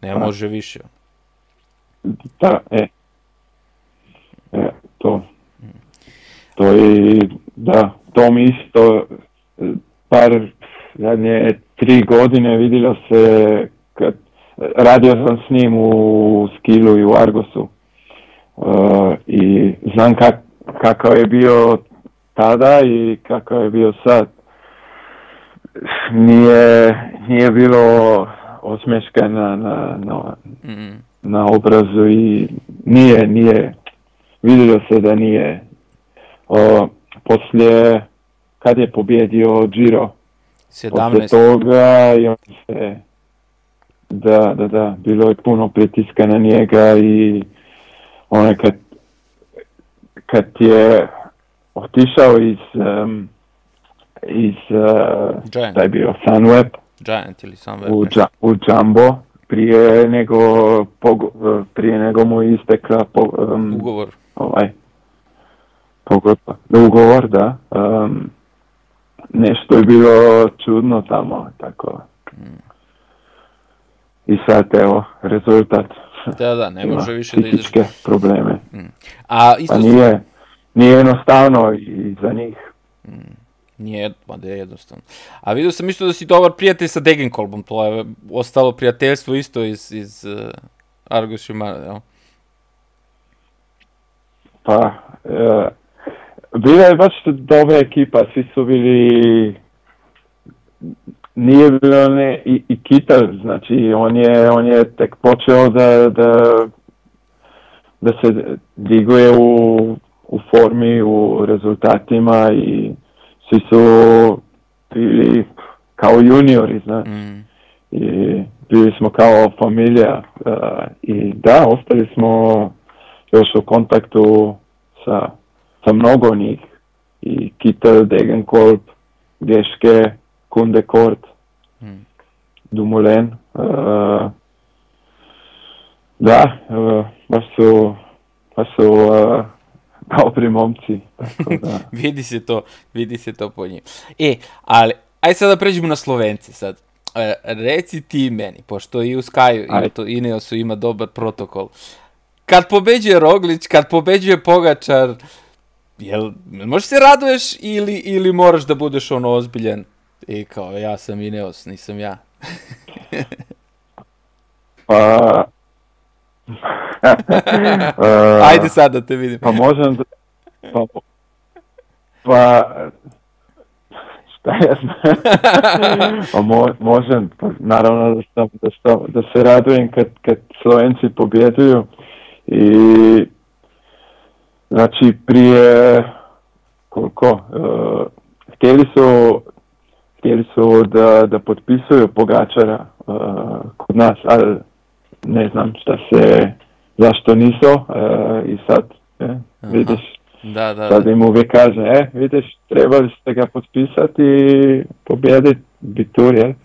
ne Da. može više. Da, e. E, to. To je, da, to mi isto, e, par, zadnje tri godine vidjelo se, kad, radio sam s njim u Skilu i u Argosu. E, I znam kak, kakav je bio tada i kakav je bio sad. Nije, nije bilo osmeška na, na, na, Mm. na obrazu i nije, nije, vidjelo se da nije. O, poslije, kad je pobjedio Giro, poslije 17. toga i on se, da, da, da, bilo je puno pritiska na njega i onaj kad, kad je otišao iz, em, iz, uh, je bio Sunweb, Giant ili sam u, dža, u Jumbo prije nego prije nego mu je istekla po, um, ugovor. Ovaj pogodba, ugovor, da. Um, nešto je bilo čudno tamo, tako. I sad evo, rezultat. Da, da, ne Ima može više da izađe. probleme. A isto Pa nije, nije jednostavno i za njih. Nije, ma da je jednostavno. A vidio sam isto da si dobar prijatelj sa Degenkolbom, to je ostalo prijateljstvo isto iz, iz uh, Argus Shimano, jel? Pa, e, bila je baš dobra ekipa, svi su bili, nije bilo ne, i, i Kitar, znači on je, on je tek počeo da, da, da se diguje u, u formi, u rezultatima i svi su bili kao juniori, znaš Mm. i bili smo kao familija e, i da, ostali smo još u kontaktu sa, sa mnogo njih i Kittel, Degenkolb, Geške, Kundekort, Mm. Dumoulin. e, da, e, baš su, baš su e, dobri momci. Tako da. Vidi se to, vidi se to po njim. E, ali, aj sad da pređemo na Slovence sad. E, reci ti meni, pošto i u Skyu i to Ineosu ima dobar protokol. Kad pobeđuje Roglić, kad pobeđuje Pogačar, jel, možeš se raduješ ili, ili moraš da budeš ono ozbiljan i kao ja sam Ineos, nisam ja. Pa, Ajde sad da te vidim. Pa možem, da- pa, pa šta ja znam, pa mo, možem, pa naravno da, sam, da, sam, da se radujem kad, kad Slovenci pobjeduju i znači prije koliko, uh, htjeli su htjeli su da, da potpisuju Pogačara uh, kod nas, ali ne znam šta se, zašto nisu uh, i sad, e, vidiš, Da, da, sad da. im uvijek kaže, e, vidiš, trebali ste ga potpisati i pobjediti bitur, jel?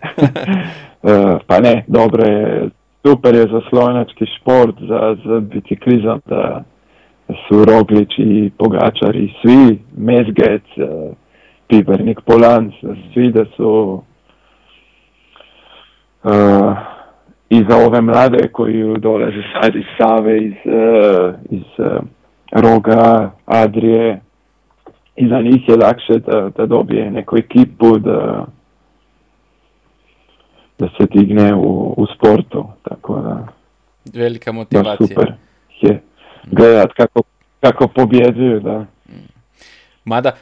E, pa ne, dobro je, super je za slovenački šport, za, za biciklizam, da su Roglič i Pogačar i svi, Mezgec, e, Pibernik, Polans, svi da su e, i za ove mlade koji dolaze sad iz Save, iz, e, iz e, Roga, Adrije, i za njih je lakše da, da dobije neku ekipu, da, da se digne u, u sportu, tako da Velika motivacija. super je gledat kako, kako pobjeđuju, da. Mada,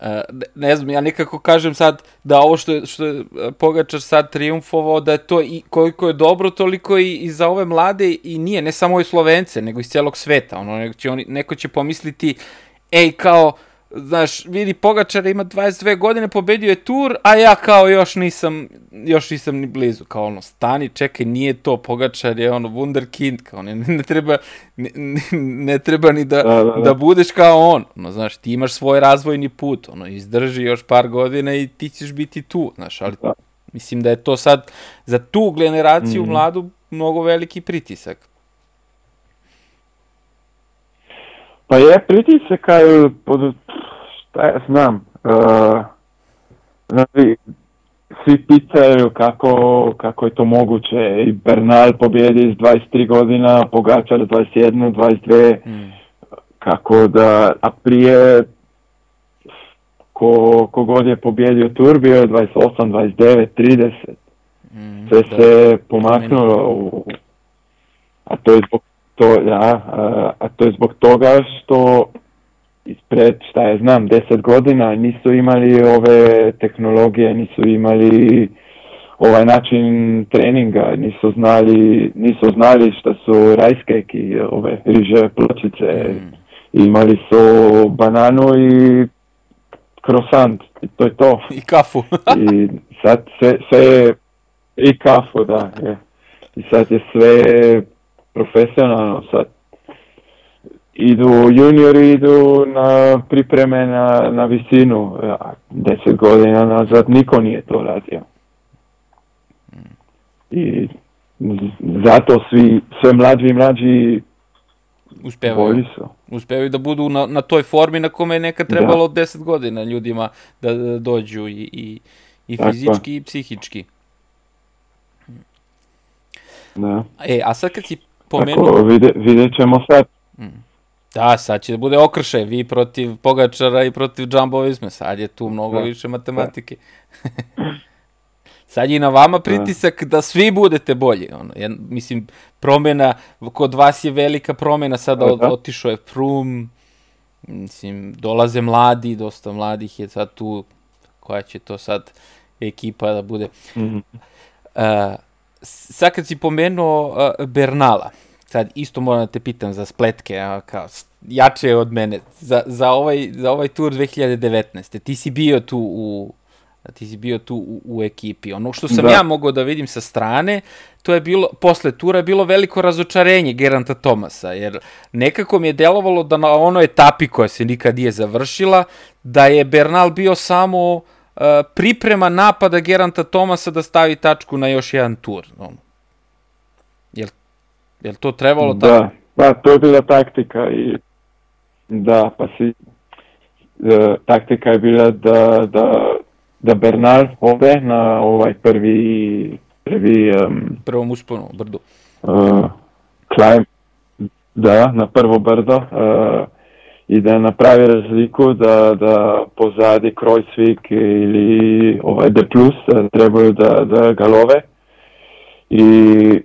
e, ne- znam, ja nekako kažem sad da ovo što je, što je e, Pogačar sad triumfovao, da je to i koliko je dobro, toliko i, i za ove mlade i nije, ne samo i Slovence, nego iz celog sveta. Ono, neko, će oni, neko će pomisliti, ej, kao, znaš, vidi Pogačar ima 22 godine, pobedio je tur, a ja kao još nisam, još nisam ni blizu. Kao ono, stani, čekaj, nije to, Pogačar je ono, wunderkind, kao ne, ne treba, ne, ne, treba ni da, Da, da, da. da budeš kao on. No, znaš, ti imaš svoj razvojni put, ono, izdrži još par godina i ti ćeš biti tu, znaš, ali Da. mislim da je to sad za tu generaciju Mhm. mladu mnogo veliki pritisak. Pa je pritisak, šta ja znam, uh, znači, svi pitaju kako, kako je to moguće i Bernal pobjedi s 23 godina, Pogačar 21, 22, Mm. kako da, a prije ko, ko god je pobjedio tur bio je 28, 29, 30, Mm, sve da. se pomaknulo u, a to je zbog to, da, a, a to je zbog toga što ispred, šta ja znam, 10 godina nisu imali ove tehnologije, nisu imali ovaj način treninga, nisu znali, nisu znali šta su rice cake i ove riže pločice, Mm. imali su bananu i croissant, i to je to. I kafu. I sad sve, sve i kafu, da, je. I sad je sve profesionalno, sad idu juniori, idu na pripreme na, na visinu, a deset godina nazad niko nije to radio. I zato svi, sve mlađi i mlađi Uspevaju. Uspevaju da budu na, na toj formi na kome je nekad Da. trebalo 10 godina ljudima da, da dođu i, i, i fizički i psihički. Da. E, a sad kad si pomenuo... Tako, vide, vidjet ćemo sad. Da, sad će da bude okršaj, vi protiv Pogačara i protiv Jumbo Visme, sad je tu mnogo Da. više matematike. sad je i na vama pritisak da svi budete bolji. Ono, ja, mislim, promena, kod vas je velika promena, sada Da, da. otišao je Frum, mislim, dolaze mladi, dosta mladih je sad tu, koja će to sad ekipa da bude. Mhm. Uh, sad kad si pomenuo uh, Bernala, sad isto moram da te pitam za spletke, a, kao, jače je od mene, za, za, ovaj, za ovaj tur 2019. Ti si bio tu u ti si bio tu u, u ekipi. Ono što sam Da. ja mogao da vidim sa strane, to je bilo, posle tura je bilo veliko razočarenje Geranta Tomasa, jer nekako mi je delovalo da na onoj etapi koja se nikad nije završila, da je Bernal bio samo uh, priprema napada Geranta Tomasa da stavi tačku na još jedan tur. Ono. Jel, jel to trebalo tako? Da, pa to je bila taktika i da, pa si e, taktika je bila da, da, da Bernal ode na ovaj prvi prvi um, Prvom usponu, brdu. uh, climb, da, na prvo brdo uh, i da napravi razliku da, da pozadi Kreuzvik ili ovaj D+, da trebaju da, da ga love i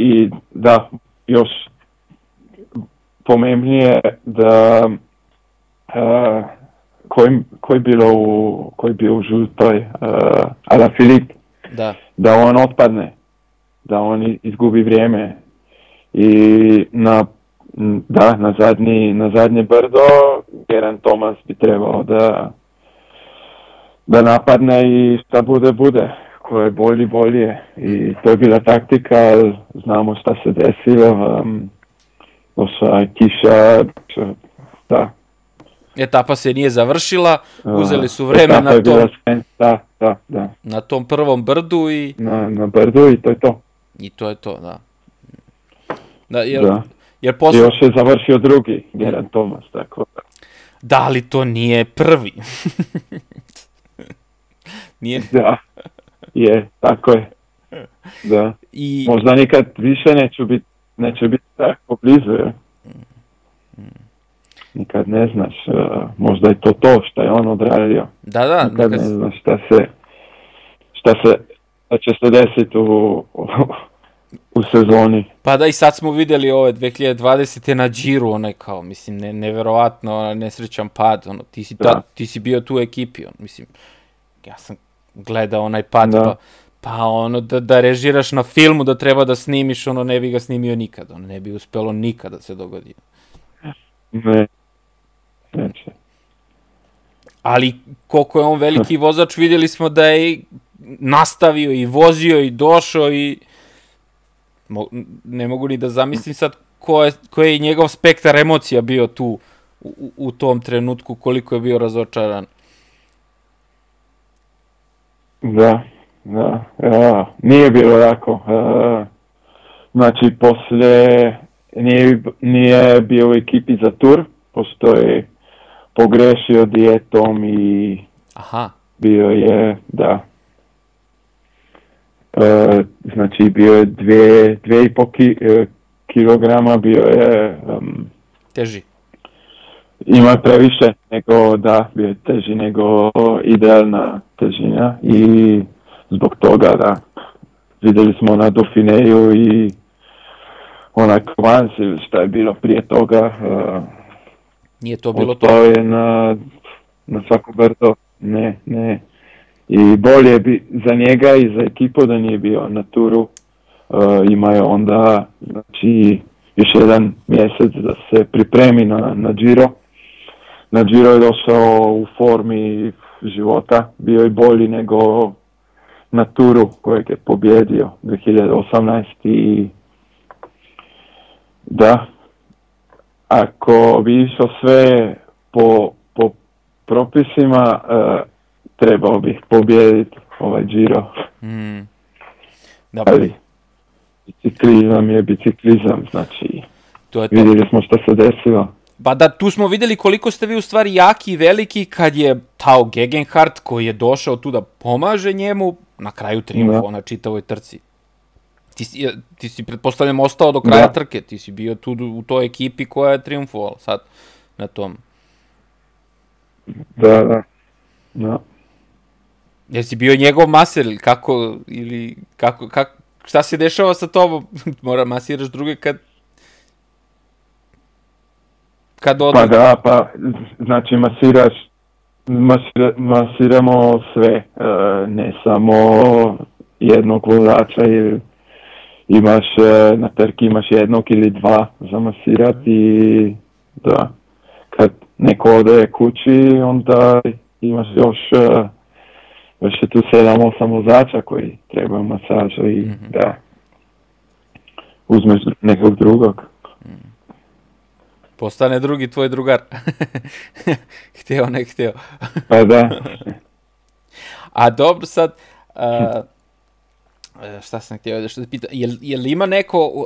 i da, još pomembnije da uh, koji, koji bilo u, koji bio u žutoj uh, Ala Filip, Da. da on otpadne, da on izgubi vrijeme i na da, na zadnji, na zadnje brdo Geran Tomas bi trebao da da napadne i šta bude, bude. Ko je bolji, bolje. I to je bila taktika, ali znamo šta se desilo. Um, je kiša, da. Etapa se nije završila, uzeli su vreme etapa na bila tom, sve- Da, da, da. na tom prvom brdu i, Na, na brdu i to je to. i to je to, da. Da, jer, Da. jer posle, još je završio drugi, Geran Tomas, tako da. da li to nije prvi? nije, Da, je, tako je. Da, i, možda nikad više neću biti, neće biti tako blizu, je. nikad ne znaš, uh, možda je to to što je on odradio. Da, da, Nikad ne nekad, znaš šta se, šta se, šta će se desiti u, u, u sezoni. pa da i sad smo videli ove 2020. na Giro, onaj kao, mislim, ne, neverovatno, nesrećan pad, ono, ti si, ta, Da. ti si bio tu u ekipi, on, mislim, ja sam gledao onaj pad, Da. pa, pa ono, da, da režiraš na filmu, da treba da snimiš, ono, ne bi ga snimio nikad, ono, ne bi uspelo nikada da se dogodi. Ne. Neće. ali koliko je on veliki vozač, vidjeli smo da je nastavio i vozio i došao i Mo, ne mogu ni da zamislim sad ko je, ko je njegov spektar emocija bio tu u- u tom trenutku, koliko je bio razočaran. Da, da, ja, nije bilo lako. e, znači, poslije nije, nije bio u ekipi za tur, pošto je pogrešio dijetom i Aha, bio je, da, e, znači bio je dvije, dvije i po ki, e, kilograma, bio je, em, teži. Ima previše nego da je teži nego idealna težina i zbog toga da vidjeli smo na Dauphineju i onaj kvans ili šta je bilo prije toga uh, Nije to bilo to. je na, na svako brdo ne, ne i bolje bi za njega i za ekipu da nije bio na turu uh, ima je onda znači još jedan mjesec da se pripremi na, na Giro na Giro je došao u formi života, bio je bolji nego na turu kojeg je pobjedio 2018 i da, ako bi išao sve po, po propisima, eh, trebao bih pobjediti ovaj Giro, Mm. Da, ali biciklizam je biciklizam, znači to je to. vidjeli smo što se desilo. Pa da, tu smo videli koliko ste vi u stvari jaki i veliki kad je Tao Gegenhardt koji je došao tu da pomaže njemu na kraju triumfa Da. na čitavoj trci. Ti si, ti si pretpostavljam ostao do kraja Da. trke, ti si bio tu u toj ekipi koja je triumfovala sad na tom. Da, da. da. Jesi bio njegov maser ili kako, ili kako, kako, šta se dešava sa tobom? Mora masiraš druge kad kad ode. Pa da, pa znači masiraš, masira, masiramo sve, e, ne samo jednog vozača ili imaš e, na trki imaš jednog ili dva za masirati da, kad neko ode kući onda imaš još e, još je tu sedam, osam vozača koji trebaju masažu i Mhm. da uzmeš nekog drugog. Postane drugi tvoj drugar. hteo, ne hteo. Pa da. A dobro sad, a, šta sam htio da što pita, jel, jel ima neko, uh,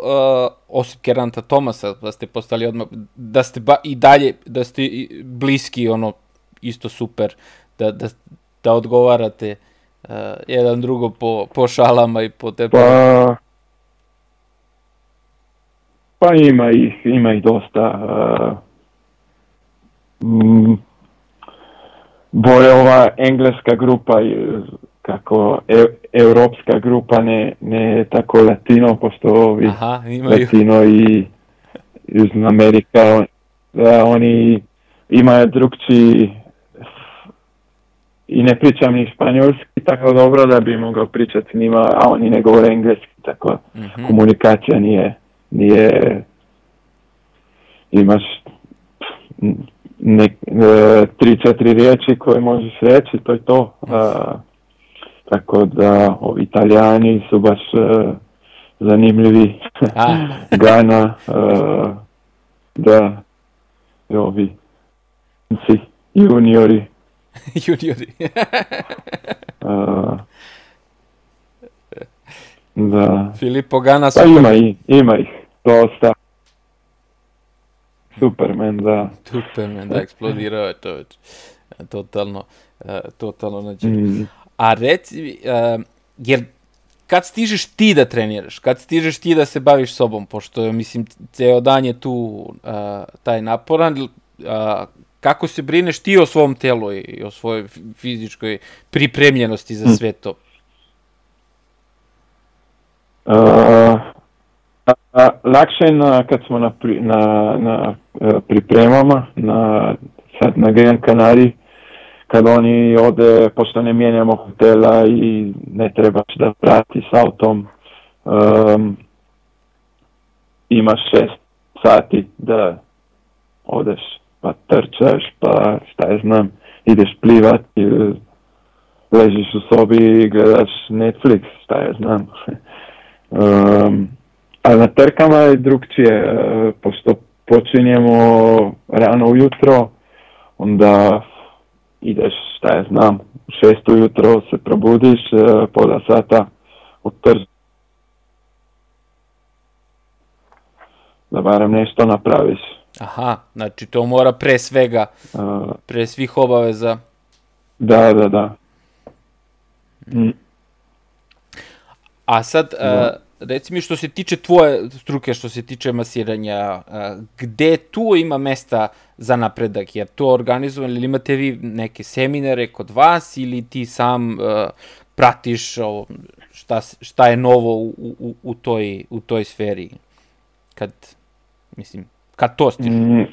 osim Keranta Tomasa, da ste postali odmah, da ste ba, i dalje, da ste bliski, ono, isto super, da, da, da odgovarate uh, jedan drugo po, po šalama i po te... Pa, pa ima ih, ima ih dosta. Uh, mm, bolje ova engleska grupa, i, kako e, europska grupa, ne, ne tako latino, pošto ovi Aha, imaju. latino i Južna Amerika, da, oni imaju drugčiji i ne pričam ni španjolski tako dobro da bi mogao pričati s njima, a oni ne govore engleski, tako Mhm. komunikacija nije, nije imaš ne, e, tri, četiri riječi koje možeš reći, to je to. A, tako da ovi italijani su baš e, zanimljivi. Gana, e, da, i ovi si, juniori. Juniori. a, da, Filippo Gana Pa ima, i, ima ih dosta. Superman, da. Superman, da, eksplodirao je to već. E, Totalno, e, totalno nađe. Mm. A reci, e, jer kad stižeš ti da treniraš, kad stižeš ti da se baviš sobom, pošto, mislim, ceo dan je tu e, taj naporan, a, kako se brineš ti o svom telu i o svojoj fizičkoj pripremljenosti za sve to? Uh, lakše je na, kad smo na, pri, na, na e, pripremama, na, sad na Gran Canari, kad oni ode, pošto ne mijenjamo hotela i ne trebaš da prati s autom, um, imaš šest sati da odeš pa trčaš, pa šta je znam, ideš plivat ili ležiš u sobi i gledaš Netflix, šta je znam. um, a na trkama je drugčije, uh, pošto počinjemo rano ujutro, onda ideš, šta je znam, u šest ujutro se probudiš, uh, pola sata odtrč da barem nešto napraviš. Aha, znači to mora pre svega, uh, pre svih obaveza. Da, da, da. Mm. A sad, da. Reci mi što se tiče tvoje struke, što se tiče masiranja, gde tu ima mesta za napredak? Jer to organizovano, ili imate vi neke seminare kod vas ili ti sam pratiš ovo, šta, šta je novo u, u, u, toj, u toj sferi? Kad, mislim, kad to stiže? Mm,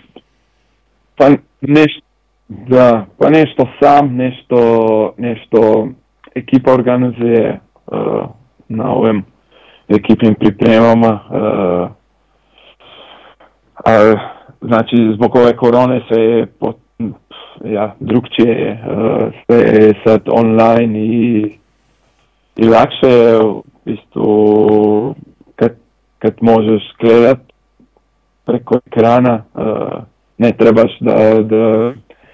pa nešto, da, pa nešto sam, nešto, nešto ekipa organizuje uh, na ovim ekipnim pripremama. Uh, a, znači, zbog ove korone sve je pot, ja, drugčije je, uh, sve je sad online i, i lakše je isto kad, kad možeš gledat preko ekrana, uh, ne trebaš da, da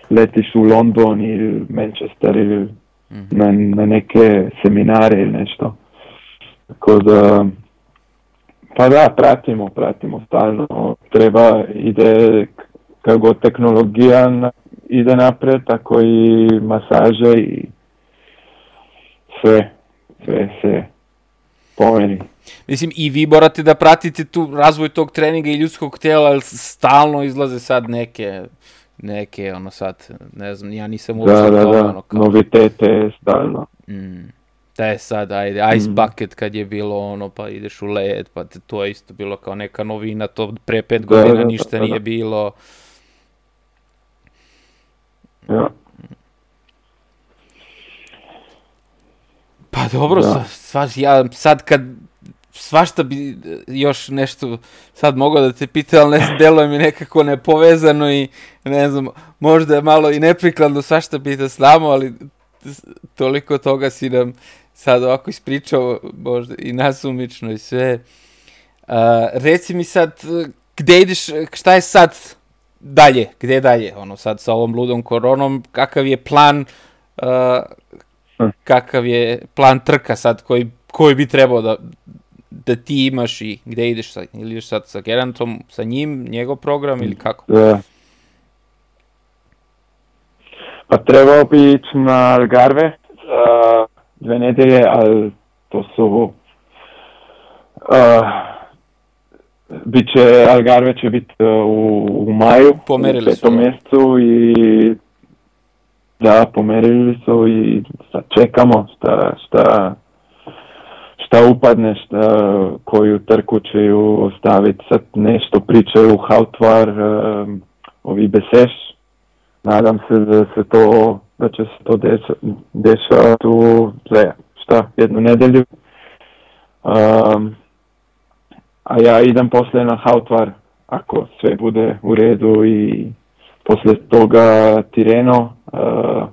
letiš u London ili Manchester ili mm -hmm. na, na neke seminare ili nešto. Tako da, pa da, pratimo, pratimo stalno. Treba, ide, kako tehnologija ide napred, tako i masaže i sve, sve se pomeni. Mislim, i vi morate da pratite tu razvoj tog treninga i ljudskog tela, jer stalno izlaze sad neke, neke, ono sad, ne znam, ja nisam uopšte da, da, da, ono, kao... novitete stalno. Mm. Da je sad, ajde, Ice mm. Bucket kad je bilo ono, pa ideš u led, pa to je isto bilo kao neka novina, to pre pet da, godina da, ništa da, da. nije bilo. Ja. Pa dobro, da. sad, ja sad kad svašta bi još nešto sad mogao da te pita, ali ne, delo mi nekako nepovezano i ne znam, možda je malo i neprikladno svašta bi te slamo, ali toliko toga si nam sad ovako ispričao, možda i nasumično i sve. Uh, reci mi sad, gde ideš, šta je sad dalje, gde dalje, ono sad sa ovom ludom koronom, kakav je plan, uh, kakav je plan trka sad koji, koji bi trebao da, da ti imaš i gde ideš sa, ili ideš sad sa Gerantom, sa njim, njegov program ili kako? Da. Pa trebao bi ići na Algarve za dve nedelje, ali to su uh, Biće, Algarve će biti uh, u, u maju, pomerili u petom mjesecu i da, pomerili su i sad čekamo šta, šta šta upadne, šta, koju trku će ju ostaviti. Sad nešto pričaju Hautvar, um, ovi Beseš. Nadam se da se to, da će se to dešavati u, za, šta, jednu nedelju. Um, a ja idem posle na Hautvar, ako sve bude u redu i posle toga Tireno. Uh,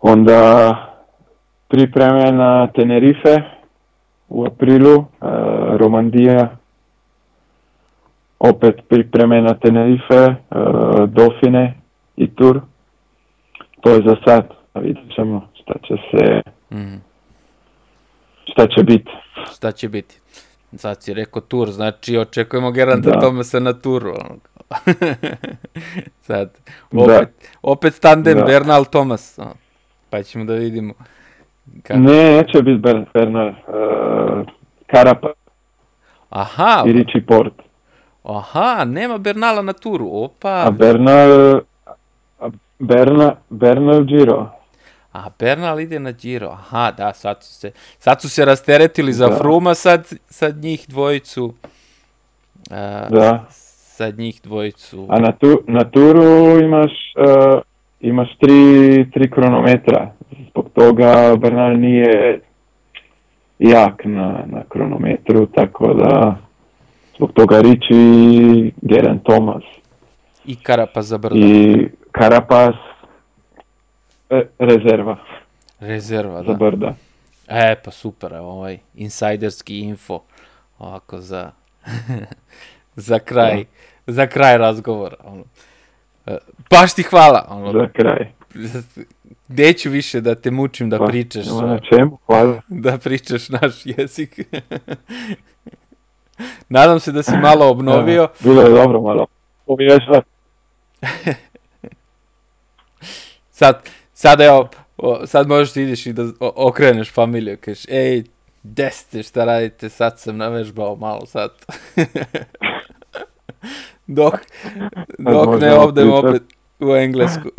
onda pripreme na Tenerife u aprilu, uh, Romandija, opet pripreme na Tenerife, uh, Dofine i Tur. To je za sad, a vidjet ćemo šta će se, mm. šta će biti. Šta će biti. Sad si rekao tur, znači očekujemo garanta da. Tomasa na turu. sad, opet, da. opet tandem da. Bernal Tomas, pa ćemo da vidimo. Kako? Ne, neće biti Bernal, uh, Karapa. Aha. I Richie Port. Aha, nema Bernala na turu, opa. A Bernal, Berna, Bernal Giro. A Bernal ide na Giro, aha, da, sad su se, sad su se rasteretili za Da. Fruma, sad, sad njih dvojicu, a, Da. sad njih dvojicu, A na, tu, na turu imaš, uh, imaš tri, tri kronometra. Zbog toga Bernal nije jak na, na kronometru, tako da zbog toga Ricci i Geraint Thomas. i Karapa za brdo, I Carapaz e, rezerva rezerva, za da. brda. E, pa super, evo ovaj insajderski info, ovako za, za kraj, za kraj razgovora, ono. E, Baš ti hvala, ono, Za kraj. neću više da te mučim da Pa, pričaš, na čemu, hvala. da pričaš naš jezik. Nadam se da si malo obnovio. Da, bilo je dobro malo. Pomiješati. Sad, sad evo, sad možeš ti ideš i da okreneš familiju, kažeš, ej, gde ste, šta radite, sad sam navežbao malo sad. dok, dok ne ovdem opet u Englesku.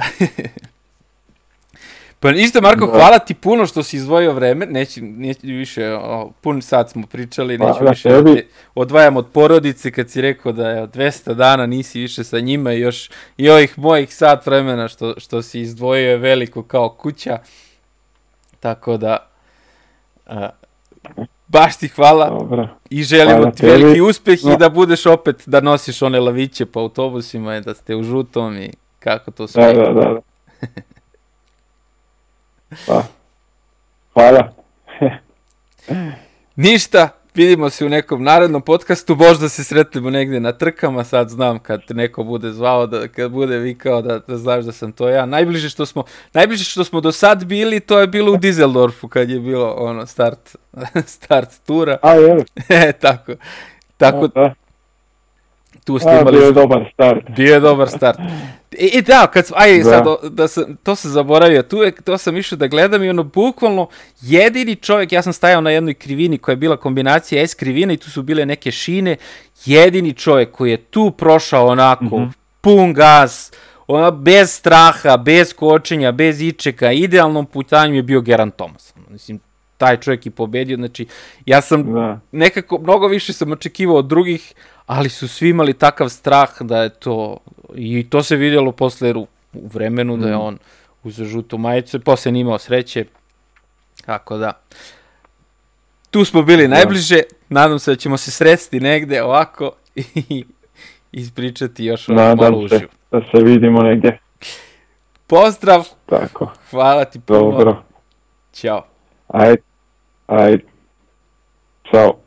pa isto, Marko, Da. hvala ti puno što si izdvojio vreme, neću, neću više, o, pun sat smo pričali, neću Hvala više da te odvajam od porodice kad si rekao da je 200 dana nisi više sa njima i još i ovih mojih sat vremena što, što si izdvojio je veliko kao kuća. Tako da, a, baš ti hvala Dobro. i želimo Hvala ti tebi. veliki uspeh i No. da budeš opet, da nosiš one laviće po autobusima i da ste u žutom i kako to Da, sve. da, da. da. Pa. Hvala. Ništa, vidimo se u nekom narednom podcastu, možda se sretnemo negdje na trkama, sad znam kad te neko bude zvao, da, kad bude vikao da, da znaš da sam to ja. Najbliže što smo, najbliže što smo do sad bili, to je bilo u Dizeldorfu kad je bilo ono start, start tura. A, je. E, tako, tako Da. Tu ste A, imali bio je dobar start. Bio je dobar start. I, i da, kad sam, aj Da. sad, da sam, to sam zaboravio, tu je, to sam išao da gledam i ono, bukvalno, jedini čovjek, ja sam stajao na jednoj krivini koja je bila kombinacija S krivina i tu su bile neke šine, jedini čovjek koji je tu prošao onako, pun gas, ona, bez straha, bez kočenja, bez ičeka, idealnom putanju je bio Geran Thomas. Mislim, taj čovjek i pobedio, znači, ja sam Da. nekako mnogo više sam očekivao od drugih, ali su svi imali takav strah da je to, i to se vidjelo posle u, u vremenu da je on uzeo žutu majicu posle nije imao sreće, tako da. Tu smo bili najbliže, nadam se da ćemo se sresti negde ovako i ispričati još malo Nadam uživo. da se vidimo negdje. Pozdrav, Tako. hvala ti puno, Dobro. ćao. Ajde. Ajde. Ćao.